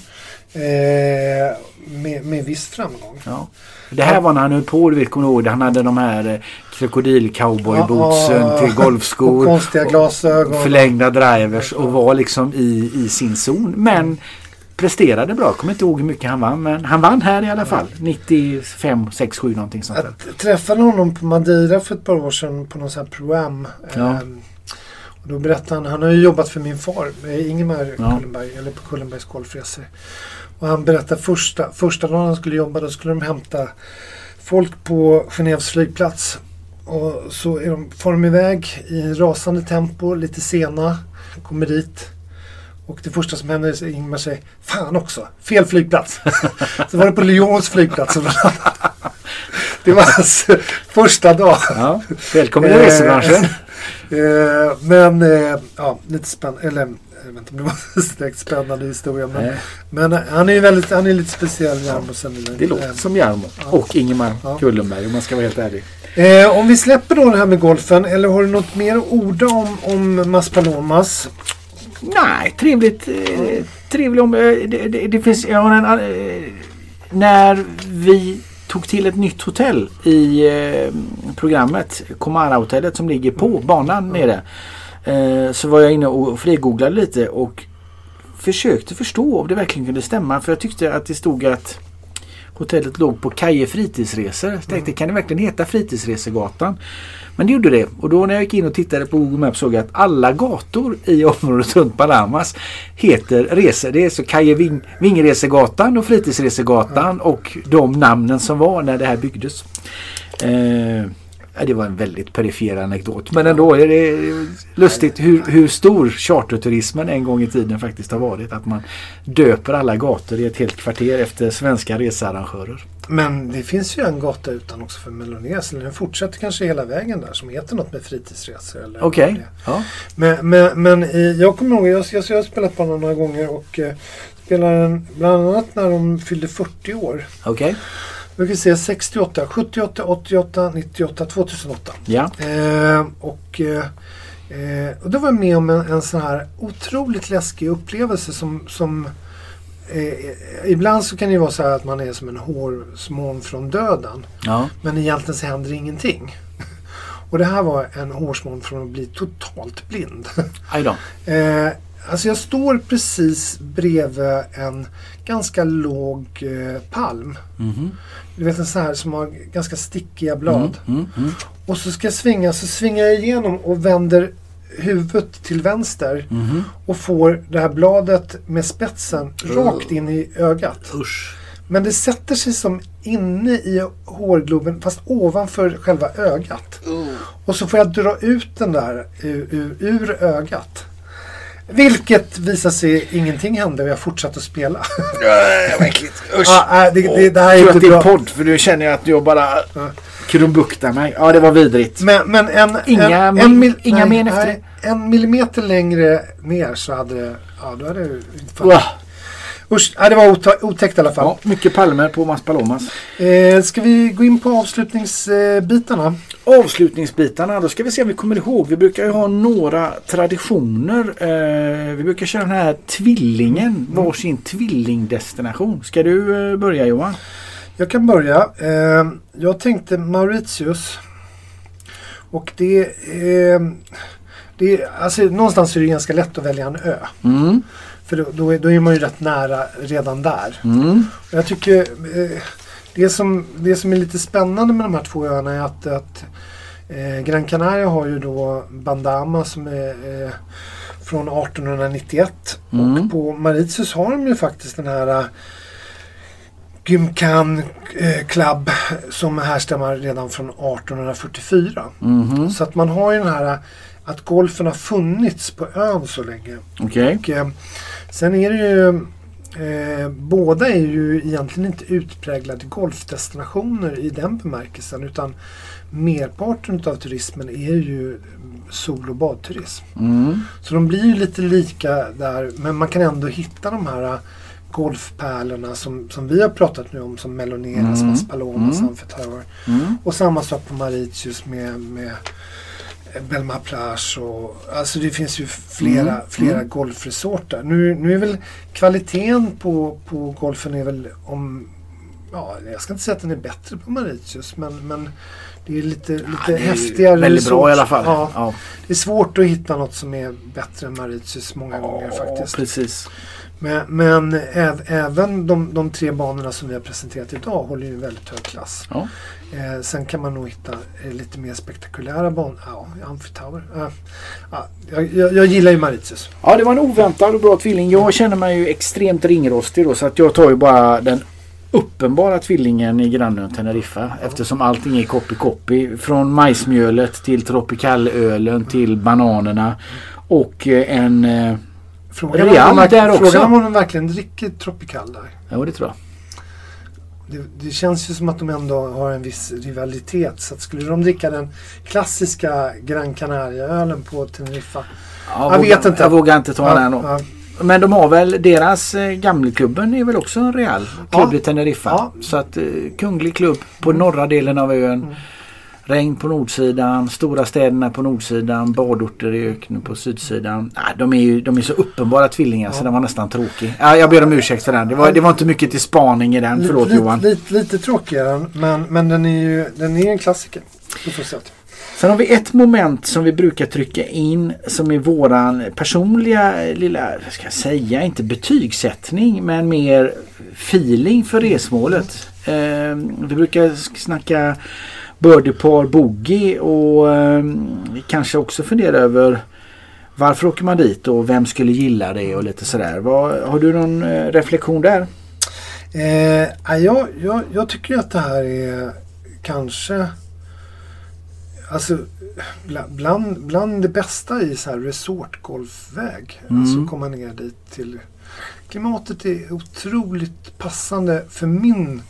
Eh, med, med viss framgång.
ja. Det här var när han höll på, du vet, kommer du ihåg? Han hade de här eh, krokodil-cowboybootsen
Ja,
till
Och
golfskor.
konstiga glasögon.
förlängda drivers och var liksom i, i sin zon. Men presterade bra. Kommer inte ihåg hur mycket han vann men han vann här i alla fall. 95, 6, 7 någonting sånt där.
Jag träffade honom på Madeira för ett par år sedan på någon sån här program.
Ja.
Då berättade han, han har ju jobbat för min far, eh, Ingemar
Ja.
Kullenberg, eller på Kullenbergs golfresor. Och han berättade första, första dagen han skulle jobba, då skulle de hämta folk på Genèves flygplats. Och så är de, far de iväg i rasande tempo, lite sena, kommer dit. Och det första som händer är att Ingmar säger Fan också, fel flygplats. så var det på Lyons flygplats. det var hans första dag.
Ja, välkommen i
Eh,
resebranschen.
Eh, men eh, ja, lite spännande. Eller jag vet inte om det var en direkt spännande historia. Men, men eh, han är ju väldigt, han är lite speciell Jarmo Sennilin.
det låter som Jarmo och Ingemar
Ja.
Kullenberg om man ska vara helt ärlig.
Eh, om vi släpper då det här med golfen. Eller har du något mer att orda om, om Maspalomas?
Nej, trevligt. Eh, trevligt om... Eh, det, det, det finns... Jag har en... Eh, när vi tog till ett nytt hotell i eh, programmet, Komara-hotellet som ligger på banan nere. Eh, så var jag inne och frigooglade lite och försökte förstå om det verkligen kunde stämma. För jag tyckte att det stod att hotellet låg på Kaje fritidsresor. Jag tänkte, kan det verkligen heta Fritidsresegatan? Men det gjorde det. Och då när jag gick in och tittade på Google Maps såg jag att alla gator i området runt Palamas heter resor. Det är så Kaje Ving, Vingresegatan och Fritidsresegatan och de namnen som var när det här byggdes. Eh, det var en väldigt perifer anekdot. Men ändå är det lustigt hur, hur stor charterturismen en gång i tiden faktiskt har varit. Att man döper alla gator i ett helt kvarter efter svenska researrangörer.
Men det finns ju en gata utan också för Melones. Eller den fortsätter kanske hela vägen där som heter något med fritidsresor. eller
Okej.
är.
Ja.
Men, men, men jag kommer ihåg, jag, jag, jag har spelat på några gånger och eh, spelade den bland annat när de fyllde 40 år.
Okej.
Vi kan se 68, 78, 88, 98, 2008.
Ja.
Eh, och, eh, eh, och då var jag med om en, en sån här otroligt läskig upplevelse som, som eh, ibland så kan det ju vara så här att man är som en hårsmån från döden.
Ja.
Men egentligen så händer ingenting. Och det här var en hårsmån från att bli totalt blind.
Aj då.
Alltså jag står precis bredvid en ganska låg eh, palm.
Mhm.
Du vet en sån här som har ganska stickiga blad.
Mm, mm, mm.
Och så ska jag svinga, så svingar jag igenom och vänder huvudet till vänster.
Mhm.
Och får det här bladet med spetsen rakt in i ögat.
Usch.
Men det sätter sig som inne i hårgloben fast ovanför själva ögat. Och så får jag dra ut den där ur, ur, ur ögat. Vilket visar sig ingenting hände och jag fortsatte att spela.
Vad äckligt. Usch.
ah, nej, det, det, det här är
Tur
inte
att det är
bra.
podd för nu känner jag att jag bara... Krumbukta mig. Ja, det var vidrigt.
Men, men en,
Inga
en, en mil,
inga
nej,
men efter
nej, En millimeter längre ner så hade det... Ja, då hade det... Fan. Usch, ja, det var otäckt i alla fall.
Ja, mycket palmer på Mas Palomas.
Eh, ska vi gå in på avslutningsbitarna?
Avslutningsbitarna, då ska vi se om vi kommer ihåg. Vi brukar ju ha några traditioner. Eh, vi brukar köra den här tvillingen, varsin tvillingdestination. Ska du eh, börja Johan?
Jag kan börja. Eh, jag tänkte Mauritius. Och det är... Det alltså, någonstans är det ganska lätt att välja en ö.
Mm.
För då, då, är, då är man ju rätt nära redan där.
Mm.
Jag tycker eh, det, som, det som är lite spännande med de här två öarna är att, att eh, Gran Canaria har ju då Bandama som är eh, från 1891.
Mm.
Och på Mauritius har de ju faktiskt den här eh, Gymkhan eh, Club som härstammar redan från 1844.
Mhm.
Så att man har ju den här eh, att golfen har funnits på ön så länge.
Okej.
Och, eh, sen är det ju eh, båda är ju egentligen inte utpräglade golfdestinationer i den bemärkelsen utan merparten av turismen är ju sol och badturism.
Mm.
Så de blir ju lite lika där men man kan ändå hitta de här eh, golfpärlorna som, som vi har pratat nu om som Meloneras,
Mm.
Mas Palomas,
Mm.
Tower.
Mm.
Och samma sak på Mauritius med, med Belma Plage och alltså det finns ju flera,
Mm.
flera
Mm.
golfresorter. Nu, nu är väl kvaliteten på, på golfen är väl om Ja, jag ska inte säga att den är bättre på Mauritius men, men det är lite, lite
Det är
häftigare
Väldigt bra i alla fall.
Ja,
ja.
det är svårt att hitta något som är bättre än Mauritius många gånger faktiskt.
precis.
Men, men äv, även de, de tre banorna som vi har presenterat idag håller ju en väldigt hög klass.
Ja.
Eh, sen kan man nog hitta eh, lite mer spektakulära banor. Ja, Amphitower. Eh, ja, jag, jag, gillar ju Mauritius.
Ja, det var en oväntad och bra tvilling. Jag känner mig ju extremt ringrostig då så att jag tar ju bara den uppenbara tvillingen i grannön Teneriffa eftersom allting är copy-copy. Från majsmjölet till tropikalölen till bananerna och eh, en...
Frågan
Real
om, verk-
där också.
frågan om de verkligen dricker Tropical där.
Ja, det tror jag.
Det, det känns ju som att de ändå har en viss rivalitet. Så skulle de dricka den klassiska Gran Canaria-ölen på Teneriffa.
Ja,
Jag
vågar,
vet inte.
Jag vågar inte ta den då.
ja,
Men de har väl, deras eh, gamleklubben är väl också en Real klubb
Ja.
i Teneriffa.
Ja.
Så att eh, kunglig klubb på norra delen av ön.
Mm.
Regn på nordsidan, stora städerna på nordsidan, badorter i öknen på sydsidan. Nej, de, är ju, de är så uppenbara tvillingar så
Ja.
den var nästan tråkig. Ja, jag ber om ursäkt för den. Det var, det var inte mycket till spaning i den. Förlåt
lite,
Johan.
Lite, lite tråkigare men, men den är ju den är en klassiker. På så sätt.
Sen har vi ett moment som vi brukar trycka in som är våran personliga lilla, vad ska jag säga, inte betygssättning men mer feeling för resmålet. Eh, vi brukar snacka birdiepar, boogie och eh, kanske också fundera över varför åker man dit och vem skulle gilla det och lite sådär. Vad, har du någon eh, reflektion där?
Eh, ja, jag, jag, jag tycker att det här är kanske Alltså bla- bland, bland det bästa i så här resortgolfväg.
Mm.
Alltså komma ner dit till Klimatet är otroligt passande för min,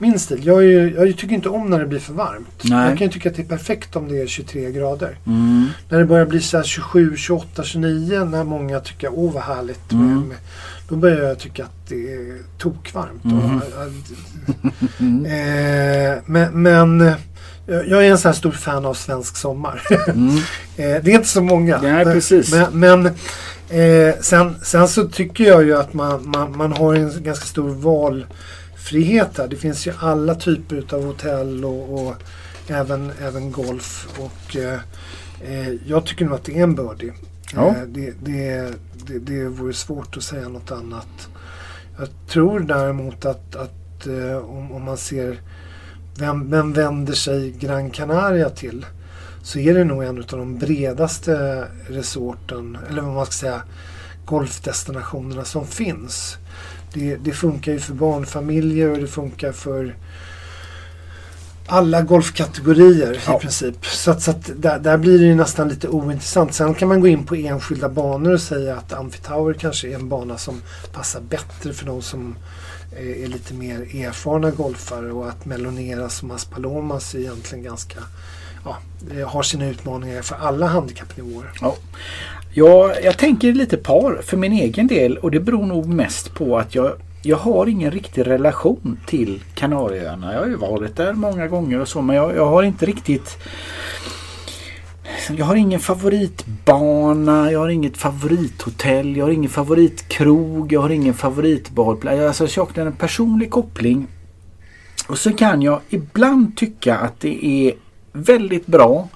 min stil. Jag, ju- jag tycker inte om när det blir för varmt.
Nej.
Jag kan ju tycka att det är perfekt om det är 23 grader.
Mm.
När det börjar bli så här 27, 28, 29 när många tycker åh vad härligt.
Mm.
med, då börjar jag tycka att det är tokvarmt.
Mhm.
Och, eh, men men eh, jag är en sån här stor fan av svensk sommar.
Mm.
eh, det är inte så många.
Nej, precis.
Men, men eh, sen, sen så tycker jag ju att man, man, man har en ganska stor valfrihet här. Det finns ju alla typer av hotell och, och även, även golf. Och eh, eh, jag tycker nog att det är en birdie.
Ja.
Eh, det, det, det, det vore svårt att säga något annat. Jag tror däremot att, att eh, om, om man ser vem, vem vänder sig Gran Canaria till så är det nog en av de bredaste resorten, eller vad man ska säga, golfdestinationerna som finns. Det, det funkar ju för barnfamiljer och det funkar för alla golfkategorier
Ja.
i princip. Så att, så att där, där blir det ju nästan lite ointressant. Sen kan man gå in på enskilda banor och säga att Amphitower kanske är en bana som passar bättre för de som är, lite mer erfarna golfare och att Meloneras och Maspalomas är egentligen ganska ja, har sina utmaningar för alla handikappnivåer.
Ja. Ja, jag tänker lite par för min egen del och det beror nog mest på att jag, jag har ingen riktig relation till Kanarieöarna. Jag har ju varit där många gånger och så men jag, jag har inte riktigt jag har ingen favoritbana, jag har inget favorithotell, jag har ingen favoritkrog, jag har ingen favoritbadplats. Alltså jag saknar en personlig koppling. Och så kan jag ibland tycka att det är väldigt bra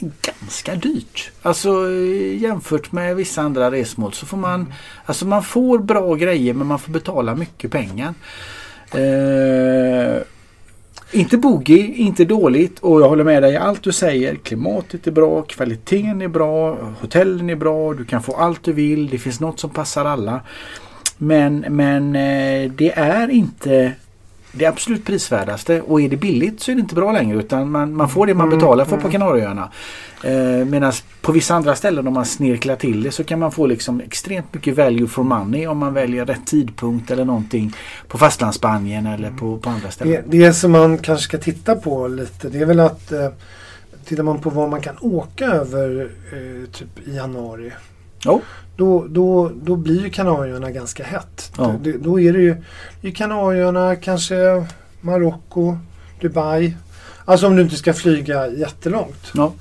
ganska dyrt. Alltså eh, jämfört med vissa andra resmål så får man mm. Alltså man får bra grejer men man får betala mycket pengar. Eh, inte boogie, inte dåligt och jag håller med dig i allt du säger. Klimatet är bra, kvaliteten är bra, hotellen är bra, du kan få allt du vill, det finns något som passar alla. Men, men eh, det är inte det absolut prisvärdaste och är det billigt så är det inte bra längre utan man, man får det man mm, betalar för på mm. Kanarieöarna. Eh, Medan på vissa andra ställen om man snirklar till det så kan man få liksom extremt mycket value for money om man väljer rätt tidpunkt eller någonting på fastlandsspanien eller på, på andra ställen.
Det, det som man kanske ska titta på lite det är väl att eh, tittar man på var man kan åka över eh, typ i januari.
Oh.
Då, då, då blir ju Kanarieöarna ganska hett. Oh. Då, då är det ju i Kanarieöarna, kanske Marocko, Dubai. Alltså om du inte ska flyga jättelångt.
Oh.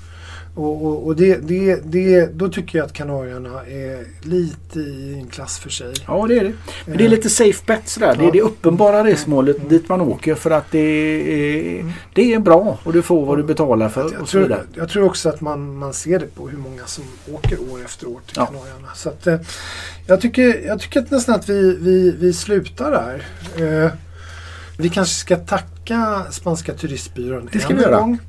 Och, och, och det, det, det, då tycker jag att Kanarierna är lite i en klass för sig.
Ja det är det. Men det är lite safe bet sådär. Ja. Det är det uppenbara resmålet mm. dit man åker för att det är, mm. det är bra och du får vad du betalar för.
Jag, och så tror, jag tror också att man, man ser det på hur många som åker år efter år till ja. Kanarierna. Så att, eh, jag, tycker, jag tycker att nästan att vi, vi, vi slutar där. Eh, vi kanske ska tacka Spanska turistbyrån
det ska vi göra. gång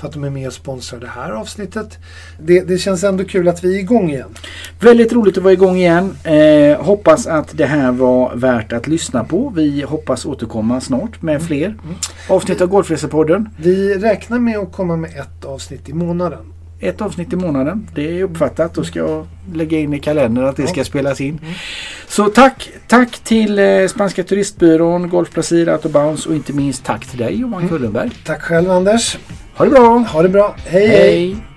för att de är med och sponsrar det här avsnittet. Det, det känns ändå kul att vi är igång igen.
Väldigt roligt att vara igång igen. Eh, hoppas att det här var värt att lyssna på. Vi hoppas återkomma snart med mm. fler mm. avsnitt av Golfresepodden.
Vi räknar med att komma med ett avsnitt i månaden.
Ett avsnitt i månaden. Det är uppfattat och ska jag lägga in i kalendern att det ska spelas in. Mm. Så tack, tack till eh, Spanska turistbyrån, Golf Brasil, Autobounce och inte minst tack till dig Johan mm. Kullenberg.
Tack själv Anders.
Ha det bra!
Ha det bra. hej. hej. hej.